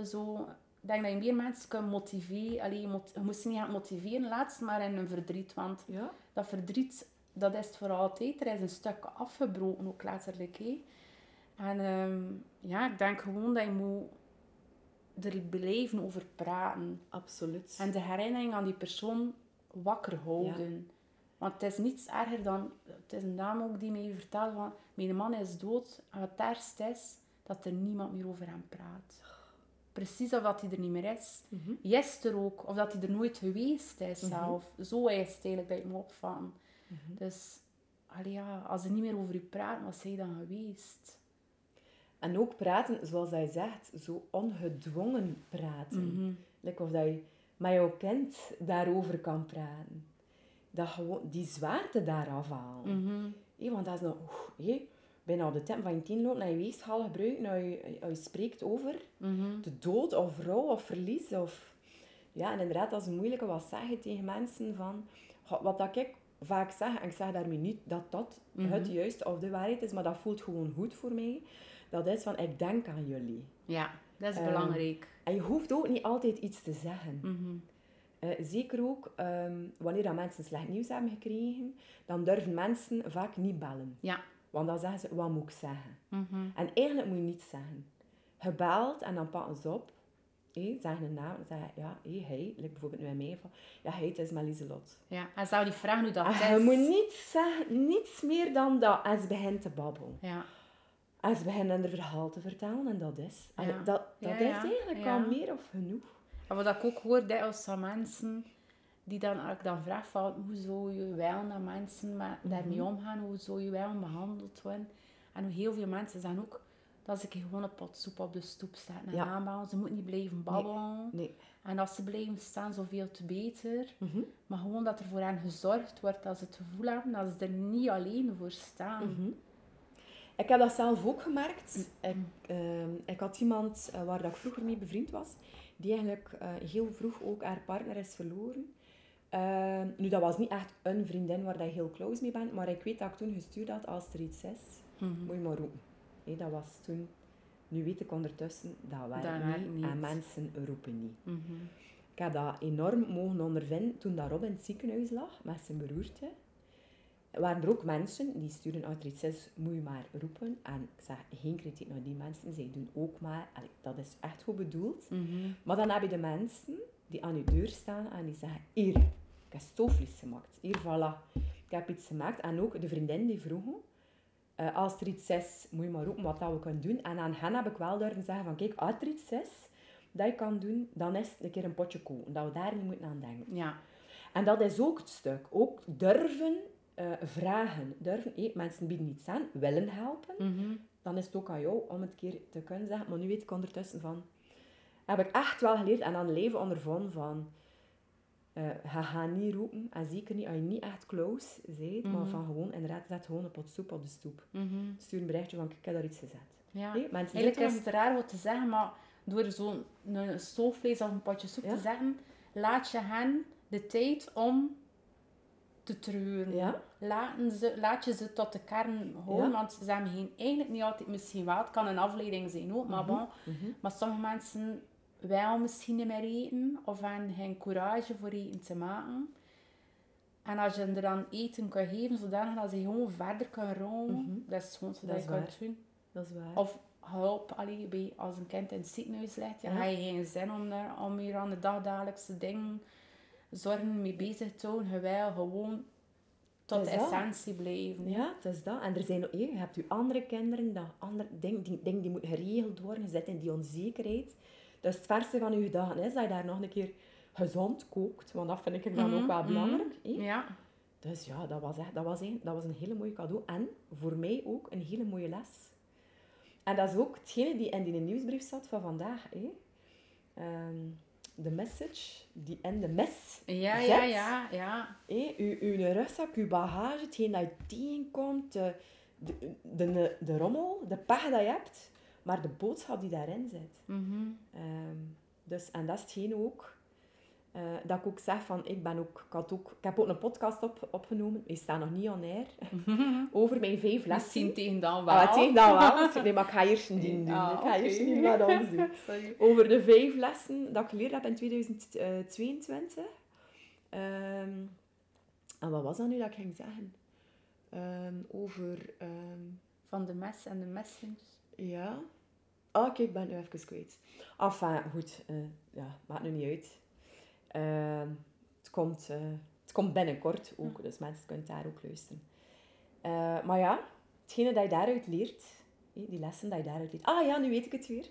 zo... Ik denk dat je meer mensen kunt motiveren. Allee, je, mot- je moest niet gaan motiveren, laatst maar in een verdriet. Want dat verdriet, dat is het voor altijd. Er is een stuk afgebroken, ook letterlijk. Hè. En ehm, ja, ik denk gewoon dat je moet er blijven over praten. Absoluut. En de herinnering aan die persoon wakker houden. Want het is niets erger dan... Het is een dame ook die mij vertelde van... Mijn man is dood. En wat het ergste is, dat er niemand meer over hem praat. Precies of dat hij er niet meer is. Mhm. Is er ook. Of dat hij er nooit geweest is zelf. Zo is het eigenlijk bij me Mhm. Dus... Allee, ja, als ze niet meer over u praten, wat zij dan geweest? En ook praten, zoals hij zegt, zo ongedwongen praten. Mhm. Like of dat je met jouw kind daarover kan praten. Dat gewoon die zwaarte daar afhalen. Mhm. Want dat is nog... hé, bijna op de temp van je tien loopt naar je weegschaal gebruiken, als je, je spreekt over de dood of rouw of verlies. Of... Ja, en inderdaad, dat is een moeilijke wat zeggen tegen mensen van... "Goh, Wat dat ik vaak zeg, en ik zeg daarmee niet dat dat het juiste of de waarheid is, maar dat voelt gewoon goed voor mij. Dat is van, ik denk aan jullie. Ja, dat is Ehm, belangrijk. En je hoeft ook niet altijd iets te zeggen. Mhm. Eh, zeker ook ehm, wanneer dat mensen slecht nieuws hebben gekregen, dan durven mensen vaak niet bellen. Ja. Want dan zeggen ze, wat moet ik zeggen? Mhm. En eigenlijk moet je niets zeggen. Gebeld en dan pakken ze op. Hé, zeggen een naam ja, hé, hij, like bijvoorbeeld nu bij mij, van, ja, hij, het is maar Lieselot. Ja, en zou die vragen hoe dat En is. Ah, je moet niets zeggen, niets meer dan dat. En ze begint te babbelen. Ja, En ze beginnen een verhaal te vertellen en dat is. En Ja. dat dat Ja, is eigenlijk al meer of genoeg. en wat ik ook hoor dikwijls van mensen die dan, als ik dan vraag van hoe zou je wel dat mensen met, daarmee Mhm. omgaan, hoe zou je wel behandeld worden. En hoe heel veel mensen zeggen ook dat ze gewoon een pot soep op de stoep zetten en Ja. aanbouwen. Ze moeten niet blijven babbelen. Nee. En als ze blijven staan, zoveel te beter. Mhm. Maar gewoon dat er voor hen gezorgd wordt, dat ze het gevoel hebben dat ze er niet alleen voor staan. Mhm. Ik heb dat zelf ook gemerkt. Ik, ehm, ik had iemand eh, waar dat ik vroeger mee bevriend was, die eigenlijk eh, heel vroeg ook haar partner is verloren. Ehm, nu, dat was niet echt een vriendin waar dat je heel close mee bent, maar ik weet dat ik toen gestuurd had als er iets is, Mhm. moet je maar roepen. Hé, dat was toen. Nu weet ik ondertussen, dat werkt Dat niet, en mensen roepen niet. Mhm. Ik heb dat enorm mogen ondervinden toen dat Rob in het ziekenhuis lag met zijn beroerte. Er waren er ook mensen die sturen uit er iets is, moet je maar roepen. En ik zeg geen kritiek naar die mensen, zij doen ook maar. Allee, dat is echt goed bedoeld. Mhm. Maar dan heb je de mensen die aan je deur staan en die zeggen, hier, ik heb stoofvlees gemaakt. Hier, voilà, ik heb iets gemaakt. En ook de vriendin die vroegen, eh, als er iets is, moet je maar roepen wat dat we kunnen doen. En aan hen heb ik wel durven zeggen van, kijk, als er iets is dat je kan doen, dan is het een keer een potje koken. Dat we daar niet moeten aan denken. Ja. En dat is ook het stuk. Ook durven eh, vragen. Durven, hé, mensen bieden iets aan, willen helpen. Mhm. Dan is het ook aan jou om het een keer te kunnen zeggen. Maar nu weet ik ondertussen van... Heb ik echt wel geleerd en aan leven ondervonden van... eh ga, ga niet roepen. En zeker niet als je niet echt close bent. Maar van gewoon, inderdaad, zet gewoon een pot soep op de stoep. Mhm. Stuur een berichtje van, ik heb daar iets gezet. Ja. Eigenlijk is het raar wat te zeggen, maar door zo'n een stoofvlees of een potje soep Ja. te zeggen, laat je hen de tijd om te treuren. Ja. Laten ze, laat je ze tot de kern houden, Ja. want ze hebben geen, eigenlijk niet altijd misschien wel. Het kan een afleiding zijn ook, maar bon. Mhm. Maar sommige mensen wel misschien niet meer eten of hebben geen courage voor eten te maken. En als je er dan eten kan geven, zodanig dat ze gewoon verder kan rollen, dat is gewoon zodat Dat je kan doen. Dat is waar. Of hulp, allee, bij, als een kind in het ziekenhuis ligt, ja, Ja. heb je geen zin om, daar, om hier aan de dagdagelijkse dingen zorgen mee bezig te houden. Je wil gewoon tot Dat dat. essentie blijven. Ja, het is dat. En er zijn ook, je hebt je andere kinderen, dat andere dingen die, dingen die moeten geregeld worden, je zit in die onzekerheid. Dus het verste van je gedachten is dat je daar nog een keer gezond kookt, want dat vind ik dan ook wel Mhm, belangrijk. hè. Ja. Dus ja, dat was, echt, dat, was een, dat was een hele mooie cadeau. En voor mij ook een hele mooie les. En dat is ook hetgene die in die nieuwsbrief zat van vandaag. hè. Ehm, de message die in de mes Ja, zit. ja, ja, ja. Hé, uw, uw rugzak, uw bagage, hetgeen dat je tegenkomt, de, de, de, de rommel, de pech dat je hebt, maar de boodschap die daarin zit. Mhm. Ehm, dus, en dat is hetgeen ook, eh, dat ik ook zeg van, ik ben ook, ik, had ook, ik heb ook een podcast op, opgenomen, die staat nog niet on air, over mijn vijf lessen. Misschien tegen dan wel. Ah, tegen dan wel. Nee, maar ik ga eerst een ding doen. Ah, ik ga eerst niet ons doen. Sorry. Over de vijf lessen dat ik geleerd heb in 2022. Ehm, en wat was dat nu dat ik ging zeggen? Ehm, over... Van de mes en de messengers. ja... Oké, ik ben nu even kwijt. Enfin, goed. eh, ja, maakt nu niet uit. Ehm, het, komt, eh, het komt binnenkort ook, dus mensen kunnen daar ook luisteren. Eh, maar ja, hetgene dat je daaruit leert, die lessen dat je daaruit leert. Ah ja, nu weet ik het weer.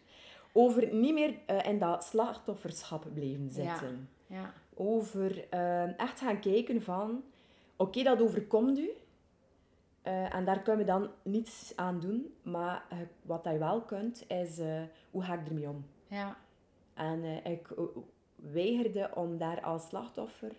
Over niet meer in dat slachtofferschap blijven zitten. Ja. Over eh, echt gaan kijken van... Oké, dat overkomt u. Eh, en daar kunnen we dan niets aan doen. Maar eh, wat je wel kunt, is... eh, hoe ga ik ermee om? Ja. En eh, ik weigerde om daar als slachtoffer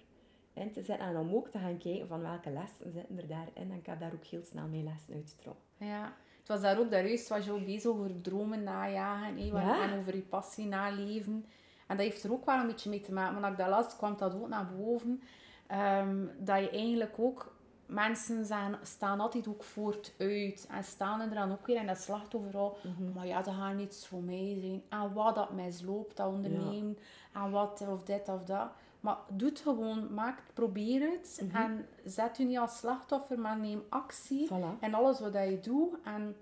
in te zitten. En om ook te gaan kijken van welke lessen zitten er daarin. En ik heb daar ook heel snel mijn lessen uitgetrokken. Ja. Het was daar ook, daar juist was je ook bezig over dromen najagen hé, Ja. en over je passie naleven. En dat heeft er ook wel een beetje mee te maken. Want als ik dat las, kwam dat ook naar boven. Ehm, dat je eigenlijk ook... Mensen zijn, staan altijd ook vooruit. En staan er dan ook weer in dat slachtofferrol. Maar ja, dat gaat niets voor mij zijn. En wat dat misloopt, dat ondernemen. En wat of dit of dat. Maar doe het gewoon. Maak het, probeer het. En zet u niet als slachtoffer, maar neem actie. Voilà. En alles wat je doet. En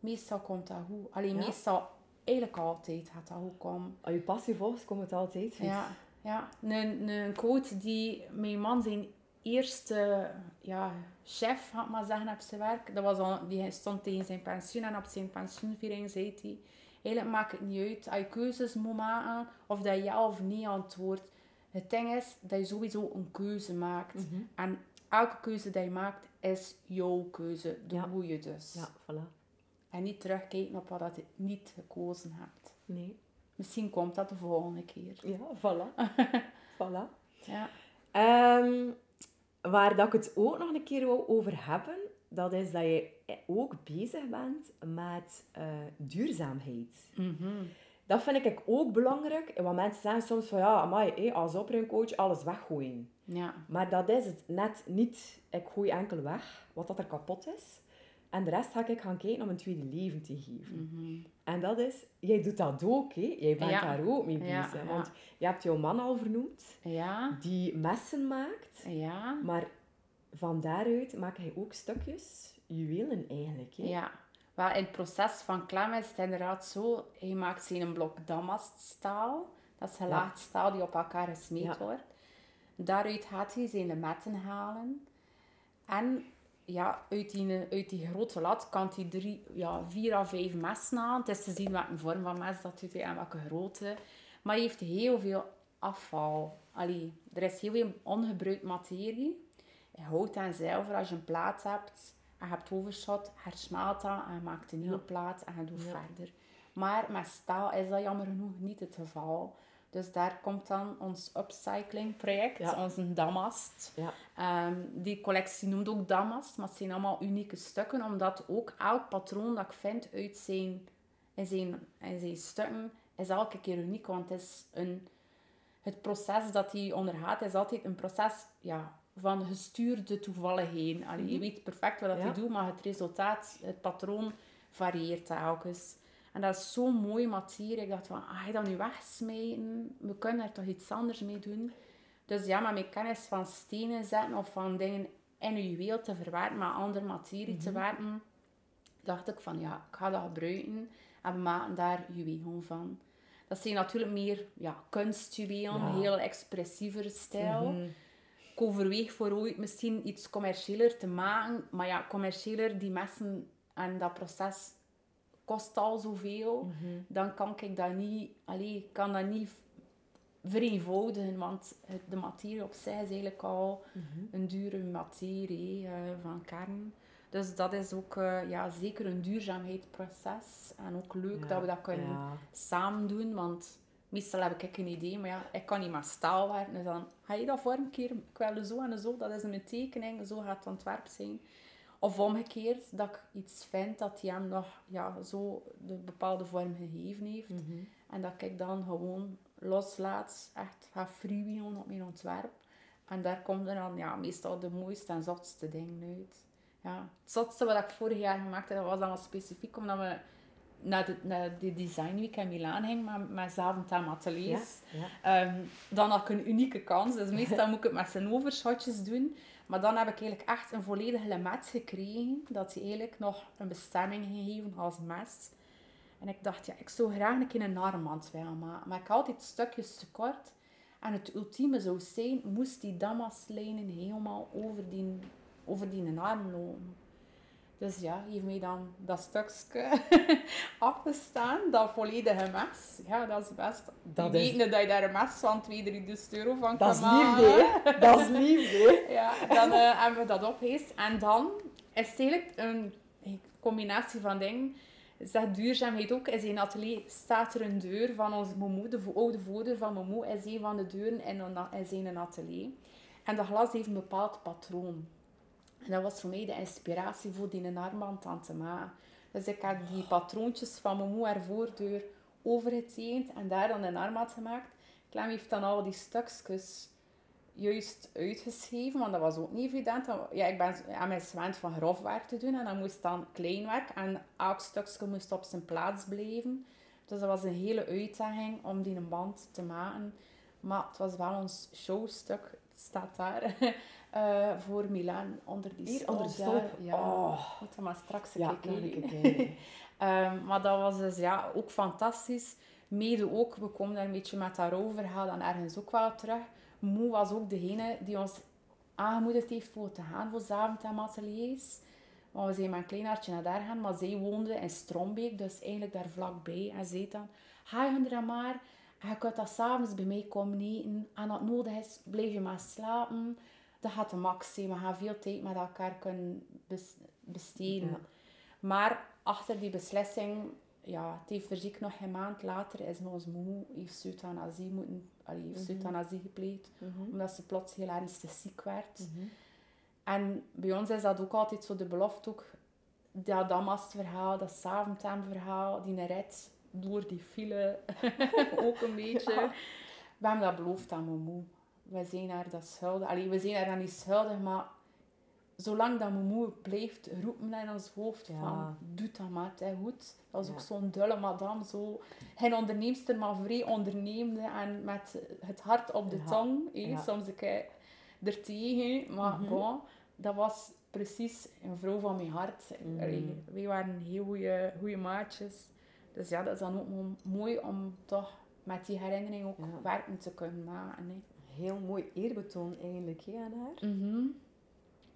meestal komt dat goed. Alleen Ja. meestal, eigenlijk altijd gaat dat goed komen. Als je passie volgt, komt het altijd goed. Ja, ja. Een, een coach die mijn man zijn eerste ja, chef, had maar zeggen, op zijn werk. Dat was al, die stond tegen zijn pensioen en op zijn pensioenviering zei hij... Eigenlijk maakt het niet uit als je keuzes moet maken of dat je ja of nee antwoordt. Het ding is dat je sowieso een keuze maakt. Mhm. En elke keuze die je maakt is jouw keuze. Doe Ja. je dus. Ja, voilà. En niet terugkijken op wat je niet gekozen hebt. Nee. Misschien komt dat de volgende keer. Ja, voilà. voilà. Ja. Ehm, waar dat ik het ook nog een keer wou over hebben, dat is dat je ook bezig bent met eh, duurzaamheid. Dat vind ik ook belangrijk. Want mensen zeggen soms van ja, amai, als opruimcoach alles weggooien. Ja. Maar dat is het net niet. Ik gooi enkel weg wat dat er kapot is. En de rest ga ik gaan kijken om een tweede leven te geven. En dat is, jij doet dat ook, hè? Jij bent Ja. daar ook mee bezig. ja. Want je hebt jouw man al vernoemd, Ja. die messen maakt. Ja. Maar van daaruit maak hij ook stukjes, juwelen eigenlijk. Hè? Ja. Wel, in het proces van Clem is het inderdaad zo. Hij maakt zijn blok damaststaal. Dat is gelaagd staal die op elkaar gesmeed wordt. Daaruit gaat hij zijn metten halen. En ja, uit die, uit die grote lat kan hij drie, ja, vier à vijf messen halen. Het is te zien welke vorm van mes dat doet hij en welke grootte. Maar hij heeft heel veel afval. Allee, er is heel veel ongebruikt materie. Hout en zilver, als je een plaat hebt en je hebt overschot, hersmelt dat en je maakt een nieuwe Ja. plaat en je doet Ja. verder. Maar met staal is dat jammer genoeg niet het geval. Dus daar komt dan ons upcycling project, Ja. onze damast. Ja. Ehm, die collectie noemt ook damast, maar het zijn allemaal unieke stukken, omdat ook elk patroon dat ik vind uit zijn, in, zijn, in zijn stukken, is elke keer uniek. Want het, is een, het proces dat hij ondergaat, is altijd een proces ja, van gestuurde toevalligheden. Allee, Je weet perfect wat dat Ja. hij doet, maar het resultaat, het patroon, varieert telkens. En dat is zo'n mooie materie. Ik dacht van, ah, ga je dat nu wegsmijten? We kunnen er toch iets anders mee doen? Dus ja, met mijn kennis van stenen zetten of van dingen in je juweel te verwerken, met andere materie te werken, dacht ik van ja, ik ga dat gebruiken en we maken daar juwelen van. Dat zijn natuurlijk meer ja, kunstjuwelen, Ja. heel expressievere stijl. Ik overweeg voor ooit misschien iets commerciëler te maken, maar ja, commerciëler, die messen en dat proces kost al zoveel, dan kan ik dat niet, allee, ik kan dat niet vereenvoudigen, want het- de materie op zich is eigenlijk al een dure materie eh, van kern. Dus dat is ook eh, ja, zeker een duurzaamheidsproces. En ook leuk Ja, dat we dat kunnen ja. samen doen, want meestal heb ik een idee, maar ja, ik kan niet met staal werken. Dus dan ga je dat vormkeren, ik wil zo en zo, dat is mijn tekening, zo gaat het ontwerp zijn. Of omgekeerd, dat ik iets vind dat hij hem nog ja, zo de bepaalde vorm gegeven heeft. En dat ik dan gewoon loslaat, echt ga freewheelen op mijn ontwerp. En daar komt er dan ja, meestal de mooiste en zachtste dingen uit. Ja. Het zotste wat ik vorig jaar gemaakt heb, dat was dan wel specifiek omdat we naar de, naar de Design Week in Milaan gingen met, met Zaventem ateliers. Ja, Ehm, dan had ik een unieke kans. Dus meestal moet ik het met zijn overschotjes doen. Maar dan heb ik eigenlijk echt een volledige lemet gekregen. Dat hij eigenlijk nog een bestemming gegeven als mes. En ik dacht, ja, ik zou graag een keer een armband willen maken. Maar ik had altijd stukjes te kort. En het ultieme zou zijn, moest die damaslijnen helemaal over die, over die arm lopen. Dus ja, mij dan dat stukje afgestaan, dat volledige mes. Ja, dat is best. Dat is... dat je daar een mes van 2, 3 euro van kan maken. Dat is liefde, Dat is liefde. ja, dan uh, hebben we dat opgeheist. En dan is het eigenlijk een combinatie van dingen. Zegt duurzaamheid ook. In zijn atelier staat er een deur van onze moeder, de oude voerder van moeder, is een van de deuren in, in zijn atelier. En dat glas heeft een bepaald patroon. En dat was voor mij de inspiratie voor die armband aan te maken. Dus ik heb die patroontjes van mijn moe haar voordeur overgetekend en daar dan een armband gemaakt. Clem heeft dan al die stukjes juist uitgeschreven, want dat was ook niet evident. Ja, ik ben aan mijn gewend van grofwerk te doen en dan moest dan kleinwerk en elk stukje moest op zijn plaats blijven. Dus dat was een hele uitdaging om die een band te maken. Maar het was wel ons showstuk. Het staat daar. Uh, voor Milaan onder die Hier onder de stolp. Ja, oh. moet maar straks ja, kijken. um, maar dat was dus ja, ook fantastisch. Mede ook, we komen daar een beetje met haar overhaal dan ergens ook wel terug. Moe was ook degene die ons aangemoedigd heeft voor te gaan voor Zaventem ateliers. Want we zijn met een klein hartje naar daar gaan, maar zij woonde in Strombeek, dus eigenlijk daar vlakbij. En zei dan, ga je er maar, je kunt dat s'avonds bij mij komen eten. En als het nodig is, blijf je maar slapen dat gaat de max zijn. We gaan veel tijd met elkaar kunnen besteden. Maar achter die beslissing, ja, het heeft fysiek nog een maand later, is onze moe heeft euthanasie moeten, allee, heeft mm -hmm. gepleegd. Mhm. Omdat ze plots heel ernstig ziek werd. Mhm. En bij ons is dat ook altijd zo de belofte ook, dat Damast-verhaal, dat Saventem-verhaal, die rit door die file ook een beetje. We hebben dat beloofd aan mijn moe zijn haar dat schuldig. Allee, we zijn haar dan niet schuldig, maar zolang dat mijn moeder blijft roepen in ons hoofd van, doe dat maar, het goed. Dat is ook zo'n dulle madame, zo, geen onderneemster, maar vrij ondernemende en met het hart op de tong. Ja. Soms een keer er tegen, maar mm bon, dat was precies een vrouw van mijn hart. Mm wij waren heel goede maatjes. Dus ja, dat is dan ook mooi om toch met die herinnering ook werken te kunnen maken heel mooi eerbetoon eigenlijk hè, aan haar. Mm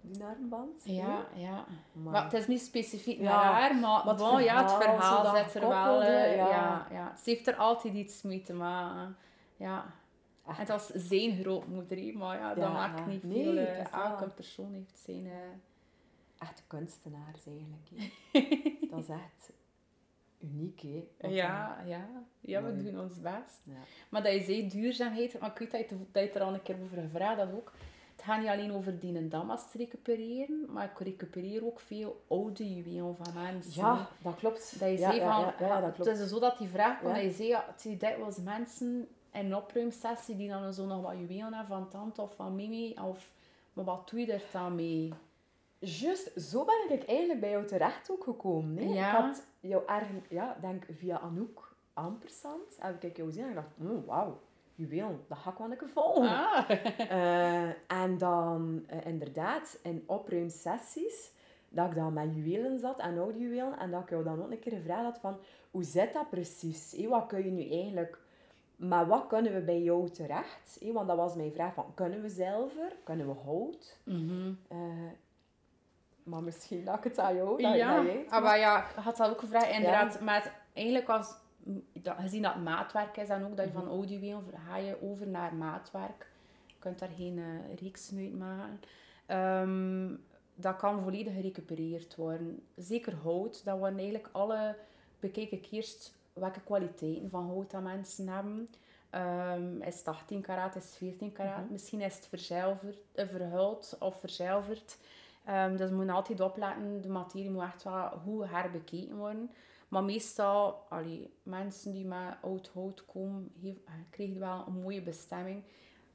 Die armband. Ja, ja. Maar, het is niet specifiek naar haar, maar het, verhaal, ja, het verhaal zit er wel. Uh, ja. Ja, Ze heeft er altijd iets mee te maken. Ja. Echt. Het was zijn grootmoeder, maar ja, dat maakt niet nee, veel. Uh, elke persoon heeft zijn... Uh... Echt kunstenaars eigenlijk. dat is echt uniek, hè? Ja, ja. ja, we doen ons best. Ja. Maar dat je zei duurzaamheid, maar ik weet dat je, dat je er al een keer over gevraagd had ook. Het gaat niet alleen over die damas te recupereren, maar ik recupereer ook veel oude juwelen van mensen. Ja, dat klopt. Dat je ja, zei van, ja, ja, dat klopt. Het is zo dat die vraag kwam, dat je zei, ja, zijn dikwijls mensen in een opruimsessie die dan zo nog wat juwelen hebben van tante of van mimi, of, maar wat doe je er dan mee? Juist, zo ben ik eigenlijk bij jou terecht ook gekomen. Hè? Ja. Ik had jou ergens, ja, denk via Anouk Ampersand, heb ik jou gezien en ik dacht, oh, wauw, juweel, dat ga ik wel een keer volgen. Ah. Uh, en dan uh, inderdaad, in opruimsessies, dat ik dan met juwelen zat en oude juwelen, en dat ik jou dan ook een keer gevraagd had van, hoe zit dat precies? Hey, wat kun je nu eigenlijk... Maar wat kunnen we bij jou terecht? Hey, want dat was mijn vraag van, kunnen we zilver? Kunnen we hout? Mm -hmm. uh, maar misschien dat ik het aan jou, dat, ja. Dat ah, maar ja, ik had dat ook gevraagd. Inderdaad, ja. met, eigenlijk als, gezien dat maatwerk is dan ook, dat je van audiowiel ga je over naar maatwerk. Je kunt daar geen uh, reeks mee maken. Um, dat kan volledig gerecupereerd worden. Zeker hout, dat worden eigenlijk alle... Bekijk ik eerst welke kwaliteiten van hout dat mensen hebben. Um, is het 18 karaat, is het 14 karaat? Mm -hmm. Misschien is het verzilverd, uh, verhuld of verzilverd. Um, dus we moeten altijd opletten, de materie moet echt wel goed herbekeken worden. Maar meestal, allee, mensen die met oud hout komen, eh, krijgen wel een mooie bestemming.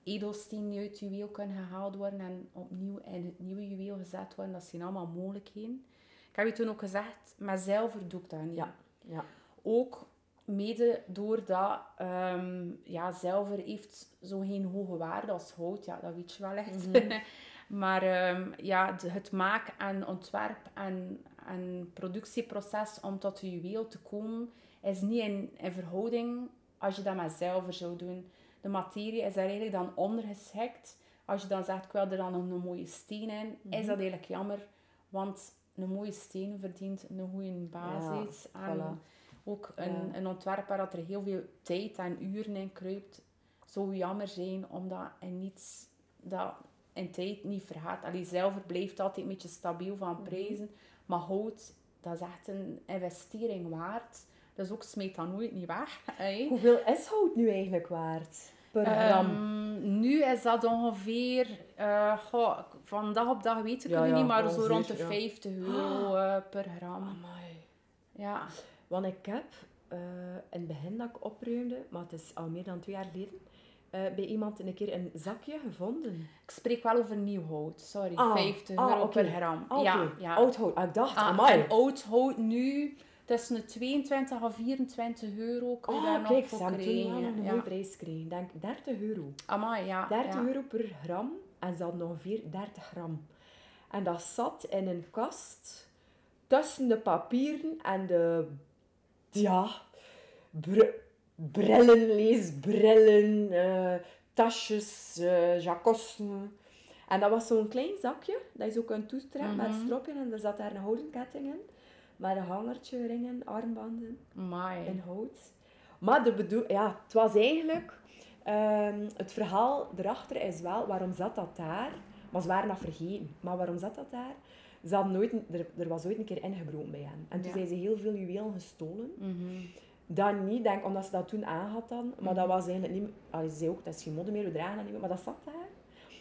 Edelstenen die uit juweel kunnen gehaald worden en opnieuw in het nieuwe juweel gezet worden. Dat zijn allemaal mogelijkheden. Ik heb je toen ook gezegd, met zilver doe ik dat niet. Ja. ja. Ook mede doordat um, ja, zilver heeft zo geen hoge waarde als hout. Ja, dat weet je wel echt. Mm -hmm. Maar um, ja, het maak- en ontwerp- en, en productieproces om tot de juweel te komen, is niet in, in verhouding als je dat met zilver zou doen. De materie is daar eigenlijk dan ondergeschikt. Als je dan zegt, ik wil er dan nog een mooie steen in, is dat eigenlijk jammer. Want een mooie steen verdient een goede basis. Ja, en voilà. ook een, Ja. een ontwerper dat er heel veel tijd en uren in kruipt, zou jammer zijn omdat in niets dat in tijd niet vergaat. Allee, zilver blijft altijd een beetje stabiel van Mhm. prijzen, maar hout, dat is echt een investering waard. Dus ook smeet dat nooit niet weg. hè. Hoeveel is hout nu eigenlijk waard? Per gram? Ehm, nu is dat ongeveer, eh, goh, van dag op dag weet ik Ja, het nu ja, niet, maar zo rond de ja. 50 euro eh, per gram. Amai. Ja. Want ik heb eh, in het begin dat ik opruimde, maar het is al meer dan twee jaar geleden, eh, bij iemand een keer een zakje gevonden. Ik spreek wel over nieuw hout, sorry, Ah, 50 ah, euro per gram. Ah, Ja, ja. Oud hout. Ah, ik dacht, Ah, amai. en oud hout nu, tussen de 22 en 24 euro kun je daar Oh, nog kijk, ze voor krijgen. nog een ja. mooie prijs gekregen. Ik denk 30 euro. Amai, ja. 30 ja. euro per gram en ze hadden ongeveer 30 gram. En dat zat in een kast tussen de papieren en de, ja, br brillen, leesbrillen, eh, tasjes, jacosten. En dat was zo'n klein zakje dat je zo kunt toetrekken met Mhm. stropje en er zat daar een houten ketting in. Met een hangertje, ringen, armbanden Amai. in hout. Maar de bedoel, ja, het was eigenlijk... ehm, het verhaal erachter is wel, waarom zat dat daar? Maar ze waren dat vergeten. Maar waarom zat dat daar? Ze nooit, een- er, er was ooit een keer ingebroken bij hen. En toen Ja. zijn ze heel veel juwelen gestolen. Mhm. Dat niet, denk omdat ze dat toen aangehad hadden. Maar dat was eigenlijk niet... Allee, ze zei ook, dat is geen mode meer, we dragen dat niet meer. Maar dat zat daar.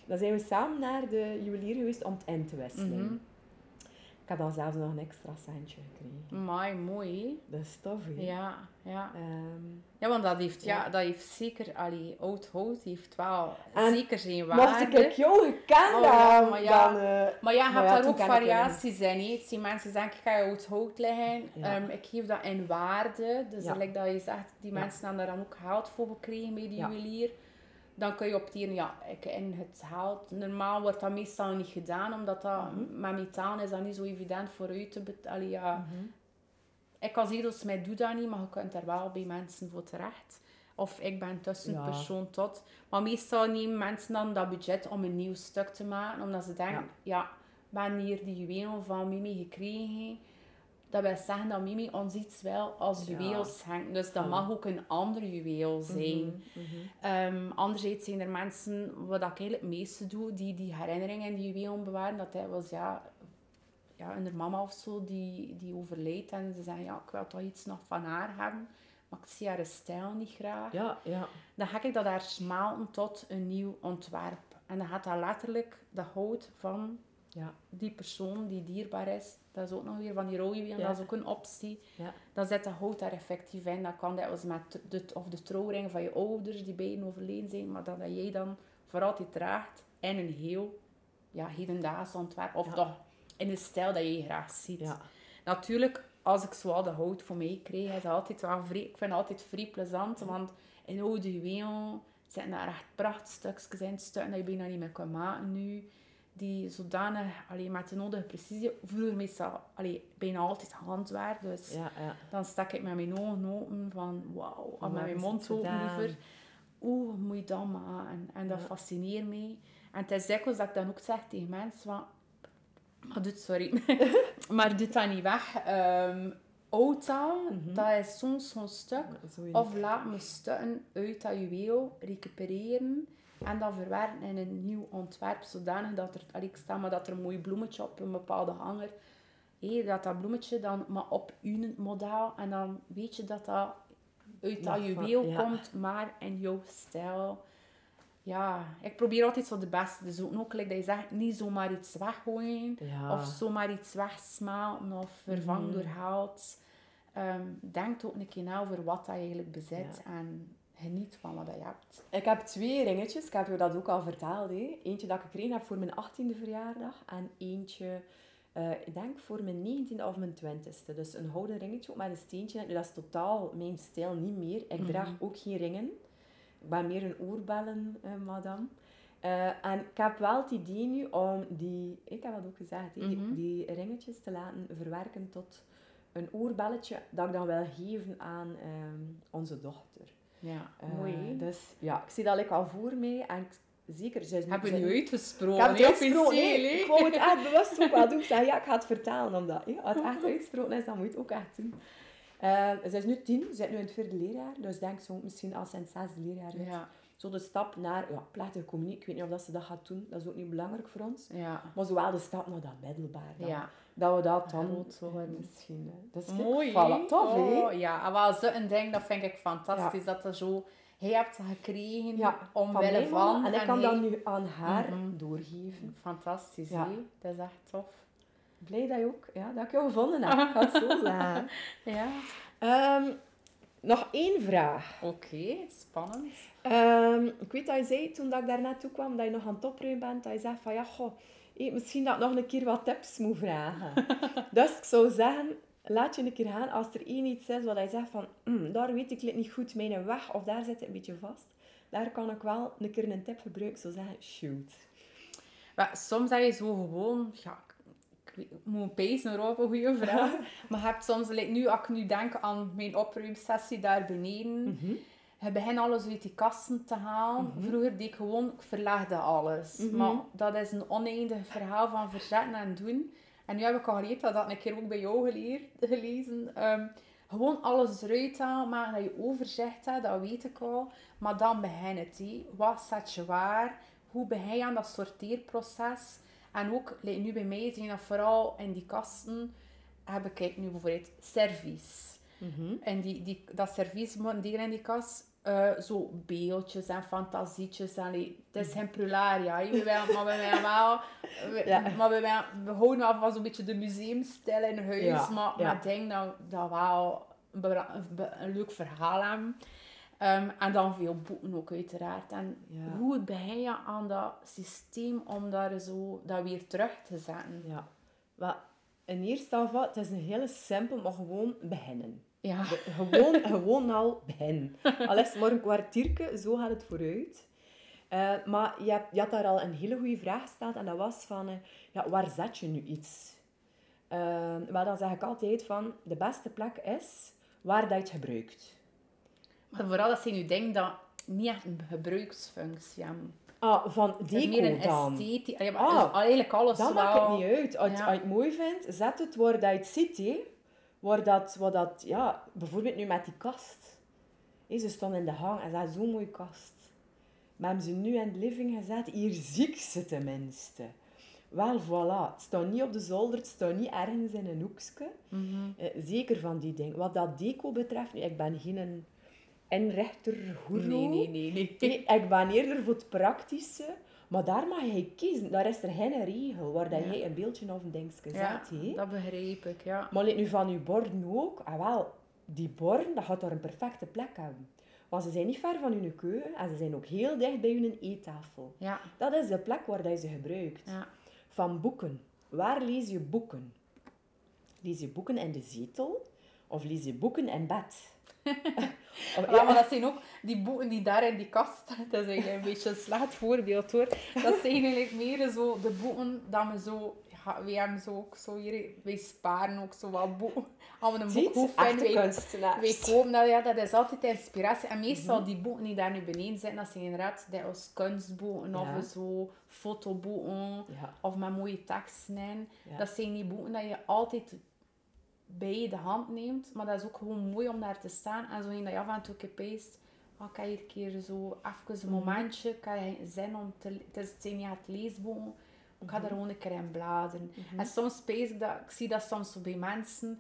Dan zijn we samen naar de juwelier geweest om het in te wisselen. Mhm. Ik heb dan zelfs nog een extra centje gekregen. Mooi. hè? Dat is tof, hè? Ja, ja. Ehm, Ja, want dat heeft, ja, Ja. dat heeft zeker, allee, oud hout heeft wel En zeker zijn Mocht waarde. ik jou gekend Oh, ja, maar ja. dan... eh, Maar ja, je hebt ja, daar ook variaties in. hè. Die mensen zeggen, ik ga je oud hout leggen. Ehm, ik geef dat in waarde. Dus like dat je zegt, die mensen hebben daar dan ook geld voor gekregen bij de juwelier. Dan kun je opteren, ja, ik in het geld. Normaal wordt dat meestal niet gedaan, omdat dat Mhm. met metaal is dat niet zo evident voor u te betalen. Ja, Mhm. ik als edelsmid doe dat niet, maar je kunt er wel bij mensen voor terecht. Of ik ben tussenpersoon Ja. tot. Maar meestal nemen mensen dan dat budget om een nieuw stuk te maken. Omdat ze denken, ja, ik ben hier die juwelen van Mimi gekregen. Dat wil zeggen dat Mimi ons iets wel als juweel schenkt. Dus dat mag ook een ander juweel zijn. Mhm, mhm. Ehm, anderzijds zijn er mensen, wat ik eigenlijk het meeste doe, die die herinneringen en die juwelen bewaren. Dat hij was ja, ja, een mama of zo die, die overleed. En ze zeggen, ja, ik wil toch iets nog van haar hebben. Maar ik zie haar stijl niet graag. Ja, ja. Dan ga ik dat daar smelten tot een nieuw ontwerp. En dan gaat dat letterlijk de hout van Ja. die persoon die dierbaar is. Dat is ook nog weer van die rode Ja. dat is ook een optie. Ja. Dan zit de hout daar effectief in. Dat kan dat was met de, of de trouwring van je ouders die beiden overleden zijn, maar dat, dat jij dan voor altijd draagt in een heel ja, hedendaags ontwerp. Of toch in de stijl dat je graag ziet. Ja. Natuurlijk, als ik zo al de hout voor mij kreeg, is dat altijd wel vrij, ik vind het altijd vrij plezant, want in oude juwelen zitten daar echt prachtstukjes in, stukken dat je bijna niet meer kan maken nu, die zodanig, allee, met de nodige precisie, vroeger meestal, allee, bijna altijd handwerk, dus Ja, ja. dan stak ik met mijn ogen open van wauw, met mijn mond open liever. Oeh, moet je dat maken? En dat Ja. fascineert mij. En het is dikwijls dat ik dan ook zeg tegen mensen van, maar doe, sorry, maar doe dat niet weg. Outa, Mhm. dat is soms zo'n stuk. Zo Of laat me stukken uit dat juweel recupereren en dat verwerken in een nieuw ontwerp, zodanig dat er, allee, ik maar dat er een mooi bloemetje op een bepaalde hanger, hé, dat dat bloemetje dan maar op uw model en dan weet je dat dat uit dat juweel ja. komt, maar in jouw stijl. Ja, ik probeer altijd zo de beste te zoeken. Ook, like dat je zegt, niet zomaar iets weggooien. Ja. Of zomaar iets wegsmelten of vervangen Mhm. door hout. Ehm, denk ook een keer na over wat dat je eigenlijk bezit. En geniet van wat je hebt. Ik heb twee ringetjes. Ik heb je dat ook al verteld. Hè. Eentje dat ik gekregen heb voor mijn 18e verjaardag. En eentje, eh, ik denk voor mijn 19e of mijn 20e. Dus een houden ringetje ook met een steentje. Dat is totaal mijn stijl niet meer. Ik draag ook geen ringen. Ik ben meer een oorbellen, eh, madame. Eh, en ik heb wel het idee nu om die, ik heb dat ook gezegd, die- Mhm. die ringetjes te laten verwerken tot een oorbelletje dat ik dan wil geven aan ehm, onze dochter. Ja, Eh, mooi. dus ja, ik zie dat ik al voor mij. En ik, zeker, zij is nu- Hebben we nu Ik uitgesproken? heb het officieel, nee, hè? ik wou het echt bewust ook wel doen. Ik zei, ja, ik ga het vertellen, omdat ja, als het echt uitgesproken is, dan moet je het ook echt doen. Eh zij is nu tien, ze zit nu in het vierde leerjaar, dus ik denk zo misschien als ze in het zesde leerjaar zit. Ja, Zo de stap naar ja, plechtige communie, ik weet niet of dat ze dat gaat doen, dat is ook niet belangrijk voor ons. ja. Maar zowel de stap naar dat middelbaar, dan, Ja, dat we dat dan Groot worden. misschien... hè. Dat is mooi. Voilà, tof, hè? oh, Ja, en wel zo'n ding, dat vind ik fantastisch. Dat er zo... Hij hebt ze gekregen Ja, omwille van. En ik kan hij- dat nu aan haar doorgeven. Fantastisch, Ja. hè? Dat is echt tof. Blij dat je ook, ja, dat ik jou gevonden heb. Ik ga het zo zeggen. Ja. Ehm, nog één vraag. Oké, spannend. Ehm, ik weet dat je zei toen dat ik daar naartoe kwam, dat je nog aan het opruimen bent, dat je zegt van ja, goh, misschien dat ik nog een keer wat tips moet vragen. dus ik zou zeggen, laat je een keer gaan als er één iets is wat je zegt van, "Mm, daar weet ik niet goed mijn weg, of daar zit het een beetje vast. Daar kan ik wel een keer een tip gebruiken. Ik zou zeggen, shoot. Maar soms heb je zo gewoon... Ja, moet pezen erop, een goede vraag. maar je hebt soms, like nu, als ik nu denk aan mijn opruimsessie daar beneden... Je begint alles uit die kasten te halen. Vroeger deed ik gewoon, ik verlegde alles. Mhm. Maar dat is een oneindig verhaal van verzetten en doen. En nu heb ik al geleerd, dat had ik een keer ook bij jou geleerd, gelezen. ehm, gewoon alles eruit halen, maar dat je overzicht hebt, dat weet ik al. Maar dan begin het. hé. Wat zet je waar? Hoe begin je aan dat sorteerproces? En ook, like nu bij mij, zijn dat vooral in die kasten, heb ik kijk, nu bijvoorbeeld service. En die, die, dat servies die in die kast. eh, zo beeldjes en fantasietjes. En die, het is geen prularia, maar we willen wel... We, Ja. maar we, we houden wel van zo'n beetje de museumstijl in huis. Ja, Maar, ja. maar ik denk dat dat wel een, een leuk verhaal hebben. Ehm, en dan veel boeken ook uiteraard. En Ja. hoe begin je aan dat systeem om daar zo, dat weer terug te zetten? Ja. In eerste geval, het is een hele simpel, maar gewoon beginnen. Ja. De- gewoon, gewoon al beginnen. Al is maar een kwartiertje, zo gaat het vooruit. Eh, maar je, je had daar al een hele goede vraag gesteld en dat was van, eh, ja, waar zet je nu iets? Eh, wel, dan zeg ik altijd van, de beste plek is waar dat je het gebruikt. Maar vooral dat ze nu denken dat niet echt een gebruiksfunctie hebben. Ah, van is meer een deco dan. esthetisch. Ja, maar Ah, eigenlijk alles Dat wel... maakt het niet uit. Als, Ja. als je het mooi vindt, zet het waar dat je het ziet. Waar dat, waar dat, ja, bijvoorbeeld nu met die kast. Hé, ze stond in de hang en ze had zo'n mooie kast. Maar hebben ze nu in de living gezet? Hier zie ik ze tenminste. Wel, voilà. Het staat niet op de zolder, het staat niet ergens in een hoekje. Mhm. Eh, zeker van die dingen. Wat dat deco betreft, nu, ik ben geen inrechter goeroe. Nee, nee, nee, nee. Nee, ik ben eerder voor het praktische. Maar daar mag je kiezen. Daar is er geen regel waar dat Ja. jij een beeldje of een dingetje Ja, zet. dat begrijp ik, ja. Maar let nu van je borden ook. Ah, wel, die borden, dat gaat daar een perfecte plek hebben. Want ze zijn niet ver van je keuken en ze zijn ook heel dicht bij je eettafel. Ja, Dat is de plek waar dat je ze gebruikt. ja. Van boeken. Waar lees je boeken? Lees je boeken in de zetel of lees je boeken in bed? Ja, maar dat zijn ook die boeken die daar in die kast Dat is eigenlijk een beetje een slecht voorbeeld hoor. Dat zijn eigenlijk meer zo de boeken dat we zo... Ja, wij hebben zo ook zo hier... Wij sparen ook zo wat boeken. Als we een boek wij, wij kopen dat. Ja, dat is altijd inspiratie. En Mhm. meestal die boeken die daar nu beneden zitten, dat zijn inderdaad dat als kunstboeken Ja. of zo fotoboeken. Ja. Of met mooie teksten. Dat zijn die boeken dat je altijd bij je de hand neemt. Maar dat is ook gewoon mooi om daar te staan. En zo een dat je af en toe peest. Oh, kan je een keer zo even een momentje. Kan je zin om te... Het, is, het zijn niet echt leesboeken. Ik ga er gewoon een keer in bladeren. En soms pees ik dat... Ik zie dat soms zo bij mensen.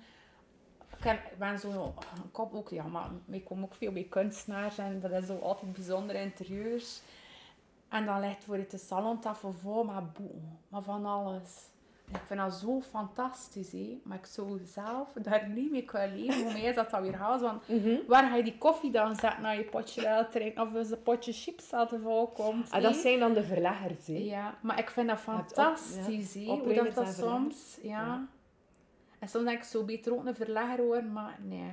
Ik ben zo... Kom ook... Ja, maar ik kom ook veel bij kunstenaars. En dat is zo altijd bijzondere interieurs. En dan ligt voor het de salontafel vol met boeken. Maar van alles. Ik vind dat zo fantastisch, hè. Maar ik zou zelf daar niet mee kunnen leven. Voor mij is dat dan weer haast. Want waar ga je die koffie dan zetten naar je potje wel drinken? Of als een potje chips dat er vol komt? Ah, dat zijn dan de verleggers. hè. Ja, maar ik vind dat fantastisch, ja, hè. Hoe dat, dat soms... Ja. Ja. En soms denk ik, zo beter ook een verlegger worden. Maar nee,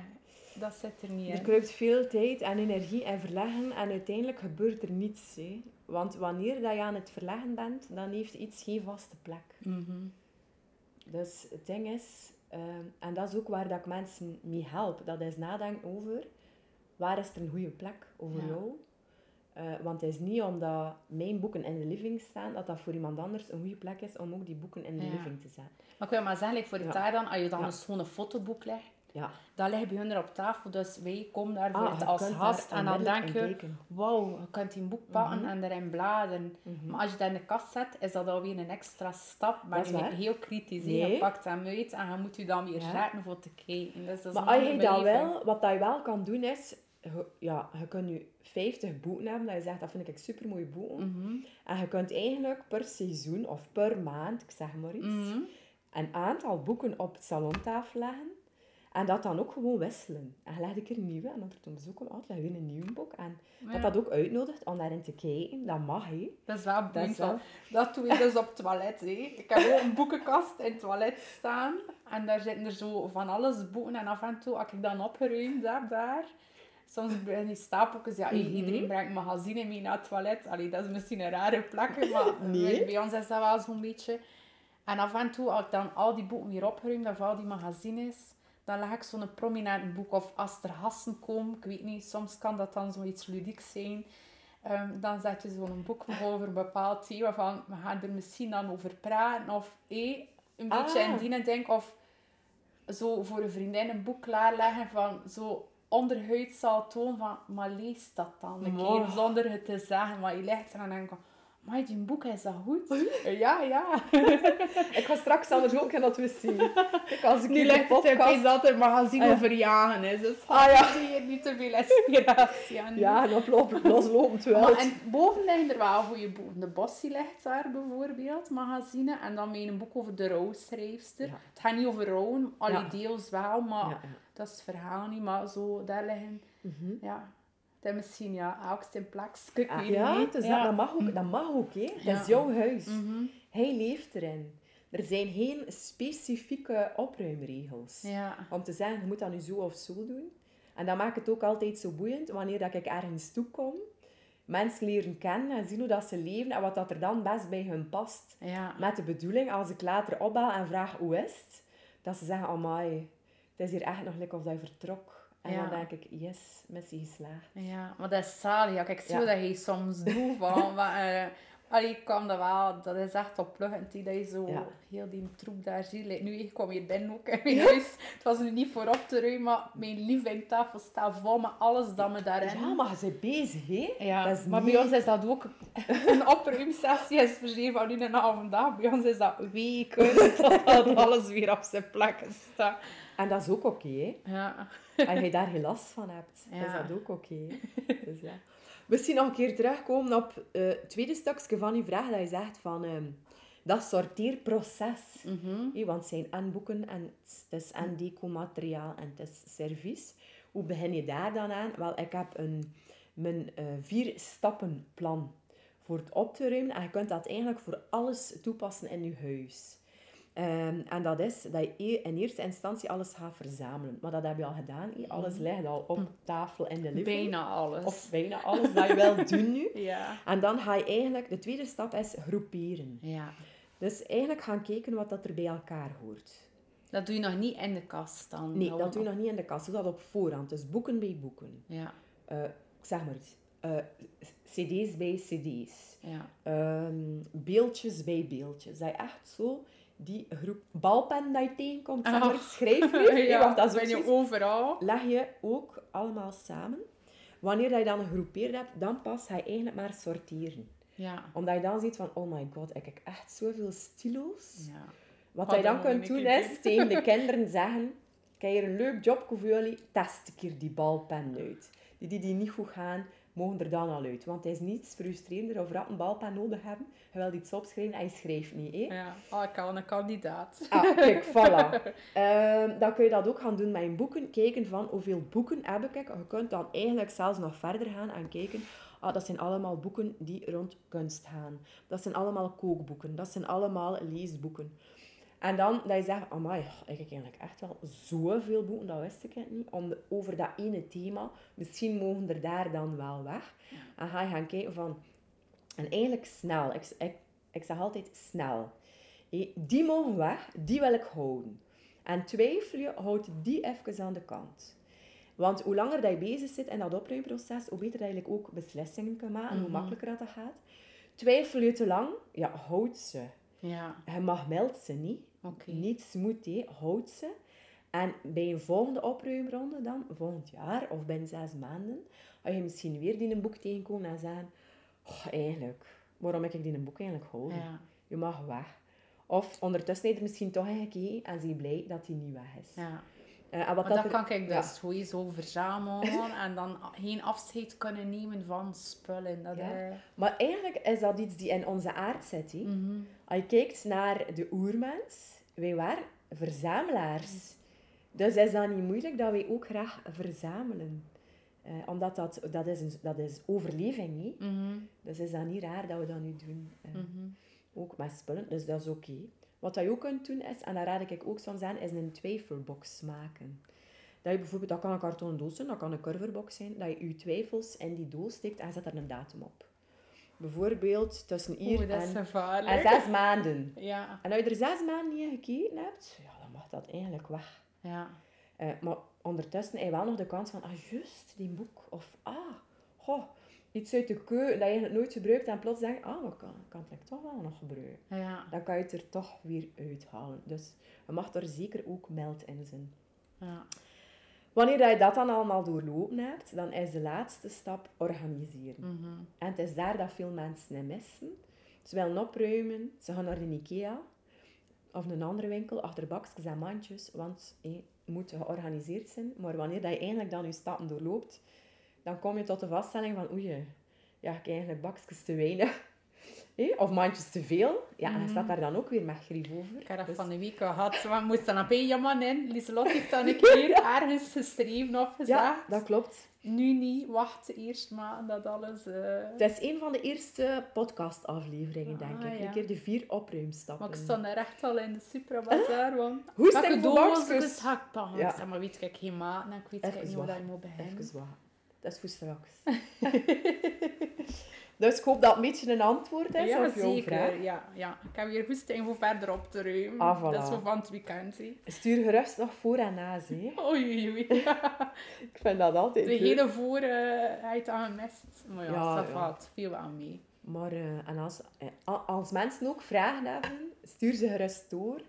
dat zit er niet Er in. kruipt veel tijd en energie en verleggen en uiteindelijk gebeurt er niets. Hè. Want wanneer dat je aan het verleggen bent, dan heeft iets geen vaste plek. Mhm. Dus het ding is, Ehm, en dat is ook waar dat ik mensen mee help. Dat is nadenken over, waar is er een goede plek over Ja. jou? Eh, want het is niet omdat mijn boeken in de living staan, dat dat voor iemand anders een goede plek is om ook die boeken in de Ja. living te zetten. Maar ik wil maar zeggen, like, voor de Ja. taal dan, als je dan een schone fotoboek legt, Ja. dat ligt bij hun er op tafel. Dus wij komen daar Ah, als gast. En dan denk je, wauw, je kunt die boek pakken Mhm. en erin bladeren. Mhm. Maar als je dat in de kast zet, is dat alweer een extra stap. Maar je heel kritisch. Nee. Je pakt hem uit en je moet je dan weer Ja. voor te kijken. Dus dat is Maar een als je dat wel, wat je wel kan doen is, je, ja, je kunt nu 50 boeken hebben, dat je zegt, dat vind ik super mooie boeken. Mhm. En je kunt eigenlijk per seizoen of per maand, ik zeg maar iets, een aantal boeken op het salontafel leggen. En dat dan ook gewoon wisselen. En je legt een keer een nieuwe en dan er bezoek komt, oh, leg weer een nieuw boek. En Ja. dat dat ook uitnodigt om daarin te kijken, dat mag hè. Dat is wel Dat is wel- Dat doe ik dus op het toilet. Hè. Ik heb ook een boekenkast in het toilet staan. En daar zitten er zo van alles boeken. En af en toe, als ik dan opgeruimd heb daar... Soms bij die stapeltjes, ja, Mhm. iedereen brengt magazine mee naar het toilet. Allee, dat is misschien een rare plek, maar Nee. bij, bij ons is dat wel zo'n beetje. En af en toe, als ik dan al die boeken weer opgeruimd heb, of al die magazines, dan leg ik zo'n prominent boek. Of als er gasten komen, ik weet niet, soms kan dat dan zoiets ludieks zijn. Ehm, dan zet je zo'n boek over een bepaald thema van, we gaan er misschien dan over praten. Of eh, een beetje Ah. in die denk of zo voor een vriendin een boek klaarleggen van zo onderhuid zal toon van, maar lees dat dan een keer zonder het te zeggen. Maar je legt er en dan denk ik, maar die boek is dat goed? ja, ja. Ik ga straks anders ook in dat we zien. Ik als ik Nu het podcast... dat er magazine Ah, ja. over jagen is. Dus Ah, ja. zie je niet te veel inspiratie aan. Ja, dat loopt loslopend wel. Maar, en boven liggen er wel goede boeken. De Bossie ligt daar bijvoorbeeld, magazine. En dan met een boek over de rouwschrijfster. Ja. Het gaat niet over rouwen, alle Ja. deels wel, maar dat is het verhaal niet. Maar zo, daar liggen, Mhm. ja, dat is misschien ja, elk zijn plekje. Ik Ah, weet ja, niet. dus ja. Dat, dat mag ook, dat mag ook hè. Dat is jouw huis. Mhm. Hij leeft erin. Er zijn geen specifieke opruimregels. Om te zeggen, je moet dat nu zo of zo doen. En dat maakt het ook altijd zo boeiend wanneer dat ik ergens toe kom. Mensen leren kennen en zien hoe dat ze leven en wat dat er dan best bij hun past. Ja. Met de bedoeling, als ik later opbel en vraag hoe is het, dat ze zeggen, amai, het is hier echt nog lekker of dat je vertrok. En Ja. dan denk ik, yes, missie geslaagd. Ja, maar dat is. Ja, kijk, zie Ja. wat je soms doet. Van, maar, eh, allee, ik kan dat wel, dat is echt opluggend. die Dat je zo Ja. heel die troep daar ziet. Nu, ik kwam hier binnen ook in mijn huis. Het was nu niet voor op te ruimen, maar mijn livingtafel staat vol met alles dat me daarin... Ja, maar je bent bezig, hè? Ja, Dat is maar niet- bij ons is dat ook een opruimsessie is verschil van nu een halve dag. Bij ons is dat weken totdat alles weer op zijn plek staat. En dat is ook oké, hè? Ja. Als je daar geen last van hebt, Ja. is dat ook oké. Dus ja. Misschien nog een keer terugkomen op eh, het tweede stukje van uw vraag, dat je zegt van ehm, dat sorteerproces. Mhm. Want het zijn en boeken en het is en decomateriaal en het is servies. Hoe begin je daar dan aan? Wel, ik heb een, mijn eh, vier stappen plan voor het op te ruimen. En je kunt dat eigenlijk voor alles toepassen in je huis. Ehm, en dat is dat je e- in eerste instantie alles gaat verzamelen. Maar dat heb je al gedaan. Alles ligt al op tafel in de living. Bijna alles. Of bijna alles dat je wil doen nu. Ja. En dan ga je eigenlijk... De tweede stap is groeperen. Ja. Dus eigenlijk gaan kijken wat dat er bij elkaar hoort. Dat doe je nog niet in de kast dan? Nee, Gewoon dat doe je nog niet in de kast. Doe dat op voorhand. Dus boeken bij boeken. Ja, Eh, ik zeg maar iets. Eh, cd's bij cd's. ja. Ehm, beeldjes bij beeldjes. Dat je echt zo die groep balpen dat je tegenkomt, zeg maar, Ah. hè, ja, want dat ben je overal. leg je ook allemaal samen. Wanneer dat je dan gegroepeerd hebt, dan pas ga je eigenlijk maar sorteren. Ja. Omdat je dan ziet van, oh my god, ik heb echt zoveel stilo's. ja. Wat Had je dan kunt doen is tegen de kinderen zeggen: Kijk hier een leuk job voor jullie, test een keer die balpen uit. Die die, die niet goed gaan, mogen er dan al uit. Want het is niets frustrerender of rap een balpen nodig hebben. Je wilt iets opschrijven en je schrijft niet. Hè? Ja, oh, ik kan een kandidaat. Ah, kijk, voilà. Ehm, dan kun je dat ook gaan doen met je boeken. Kijken van hoeveel boeken heb ik. Je kunt dan eigenlijk zelfs nog verder gaan en kijken. Ah, dat zijn allemaal boeken die rond kunst gaan. Dat zijn allemaal kookboeken. Dat zijn allemaal leesboeken. En dan dat je zegt, amai, ik heb eigenlijk echt wel zoveel boeken, dat wist ik niet. Om de- over dat ene thema, misschien mogen er daar dan wel weg. En ga je gaan kijken van... En eigenlijk snel. Ik, ik, ik zeg altijd snel. Die mogen weg, die wil ik houden. En twijfel je, houd die even aan de kant. Want hoe langer dat je bezig zit in dat opruimproces, hoe beter dat je eigenlijk ook beslissingen kan maken, hoe Mhm. makkelijker dat, dat gaat. Twijfel je te lang, ja, houd ze. Ja, Je mag meld ze niet. oké. Niet smooth, hè. houd ze. En bij een volgende opruimronde dan, volgend jaar of binnen zes maanden, ga je misschien weer die een boek tegenkomen en zeggen, oh, eigenlijk, waarom heb ik die een boek eigenlijk houden? Ja, Je mag weg. Of ondertussen je er misschien toch in gekeken en zie je blij dat die niet weg is. ja. Eh, en wat dat dat er- kan ik ja. dus sowieso verzamelen en dan geen afscheid kunnen nemen van spullen. Dat, Ja. eh, Maar eigenlijk is dat iets die in onze aard zit. hè. mhm. Als je kijkt naar de oermens, wij waren verzamelaars. Dus is dat niet moeilijk dat wij ook graag verzamelen. Eh, omdat dat, dat, is een, dat is overleving. Hè? Mhm. Dus is dat niet raar dat we dat nu doen. Mhm. Ook met spullen, dus dat is oké. Wat je ook kunt doen is, en dat raad ik ook soms aan, is een twijfelbox maken. Dat je bijvoorbeeld, dat kan een kartonnen doos zijn, dat kan een curverbox zijn, dat je je twijfels in die doos steekt en zet er een datum op. Bijvoorbeeld tussen hier Oeh, en, zes maanden. Ja, En als je er zes maanden niet in gekeken hebt, ja, dan mag dat eigenlijk weg. ja. Eh, maar ondertussen heb je wel nog de kans van, ah, juist, die boek. Of, ah, goh, iets uit de keuken dat je eigenlijk nooit gebruikt en plots denk ah, maar ik kan, ik kan het toch wel nog gebruiken. Ja, Dan kan je het er toch weer uithalen. Dus je mag er zeker ook meld in zijn. ja. Wanneer dat je dat dan allemaal doorlopen hebt, dan is de laatste stap organiseren. Mhm. En het is daar dat veel mensen in missen. Ze willen opruimen, ze gaan naar de Ikea of een andere winkel, achter bakjes en mandjes, want je moet georganiseerd zijn. Maar wanneer dat je eigenlijk dan je stappen doorloopt, dan kom je tot de vaststelling van oei, ja, ik heb eigenlijk bakjes te weinig. Hé, Of mandjes te veel. Ja, en je staat daar dan ook weer met grief over. Ik heb dat Dus- van de week gehad. We moesten op één man in. Lieselot heeft dan een keer ergens geschreven of gezegd. ja, dat klopt. Nu niet, wacht eerst maar dat alles... eh, Het is een van de eerste podcastafleveringen, denk Ah, ik. ja. Een keer de vier opruimstappen. Maar ik stond er echt al in de Suprabazaar, want... Hoe Welke stek voor bakjes? is ga ik? Ja. Ik zeg, maar weet ik geen maat en ik weet Even niet hoe dat wachten. je moet beginnen. Even wachten. Dat is voor straks. dus ik hoop dat een beetje een antwoord is Ja, op jouw vraag. zeker. Ja, ja. Ik heb weer goesting voor verder op te ruimen. Ah, voilà. Dat is voor van het weekend. Stuur gerust nog voor en na, zie. Oei. Ik vind dat altijd De leuk. hele voor uh, hij het aan gemist. Maar ja, Ja, dat valt veel aan mee. Maar eh, en als, eh, als mensen ook vragen hebben, stuur ze gerust door.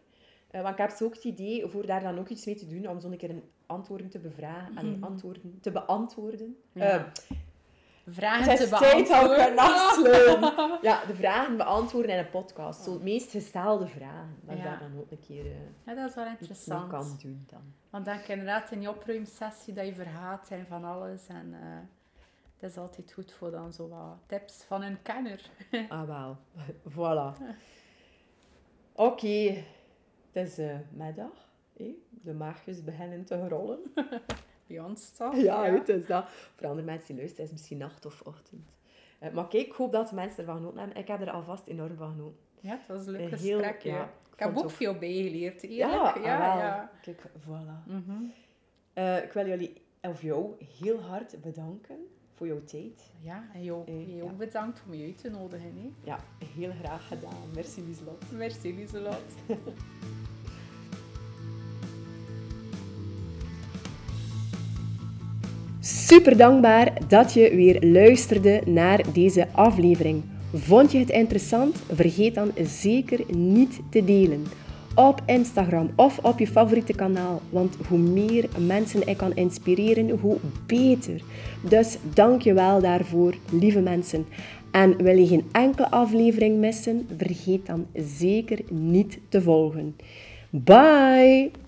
Want ik heb zo ook het idee voor daar dan ook iets mee te doen, om zo'n keer een antwoorden te bevragen. Allee, antwoorden te beantwoorden. Mhm. Ja. Eh, Vragen Het te beantwoorden. afsluiten. Ja, de vragen beantwoorden in een podcast. Zo het meest gestelde vragen. Dat Ja. daar dan ook een keer eh, Ja, dat is wel interessant. kan doen dan. Want dan je inderdaad in je opruimsessie dat je vergaat en van alles. En eh dat is altijd goed voor dan zo wat tips van een kenner. Ah, wel. voilà. Oké. Het is eh, middag. Hè. De maagjes beginnen te rollen. Bij ons toch? Ja, het is dat. Voor andere mensen die luisteren is het misschien nacht of ochtend. Eh, maar kijk, ik hoop dat de mensen ervan genoten hebben. Ik heb er alvast enorm van genoten. Ja, het was een leuk Een heel- gesprekje. ja, ik heb ook veel bijgeleerd, eerlijk. Ja, ja, ah, wel. ja. Kijk, voilà. Mhm. Eh, ik wil jullie, of jou, heel hard bedanken voor jouw tijd. Ja, en jou, Eh, jou ja. bedankt om je uit te nodigen. Hè. Ja, heel graag gedaan. Merci, Lieslot. Merci, Lieselot. Super dankbaar dat je weer luisterde naar deze aflevering. Vond je het interessant? Vergeet dan zeker niet te delen. Op Instagram of op je favoriete kanaal. Want hoe meer mensen ik kan inspireren, hoe beter. Dus dank je wel daarvoor, lieve mensen. En wil je geen enkele aflevering missen? Vergeet dan zeker niet te volgen. Bye!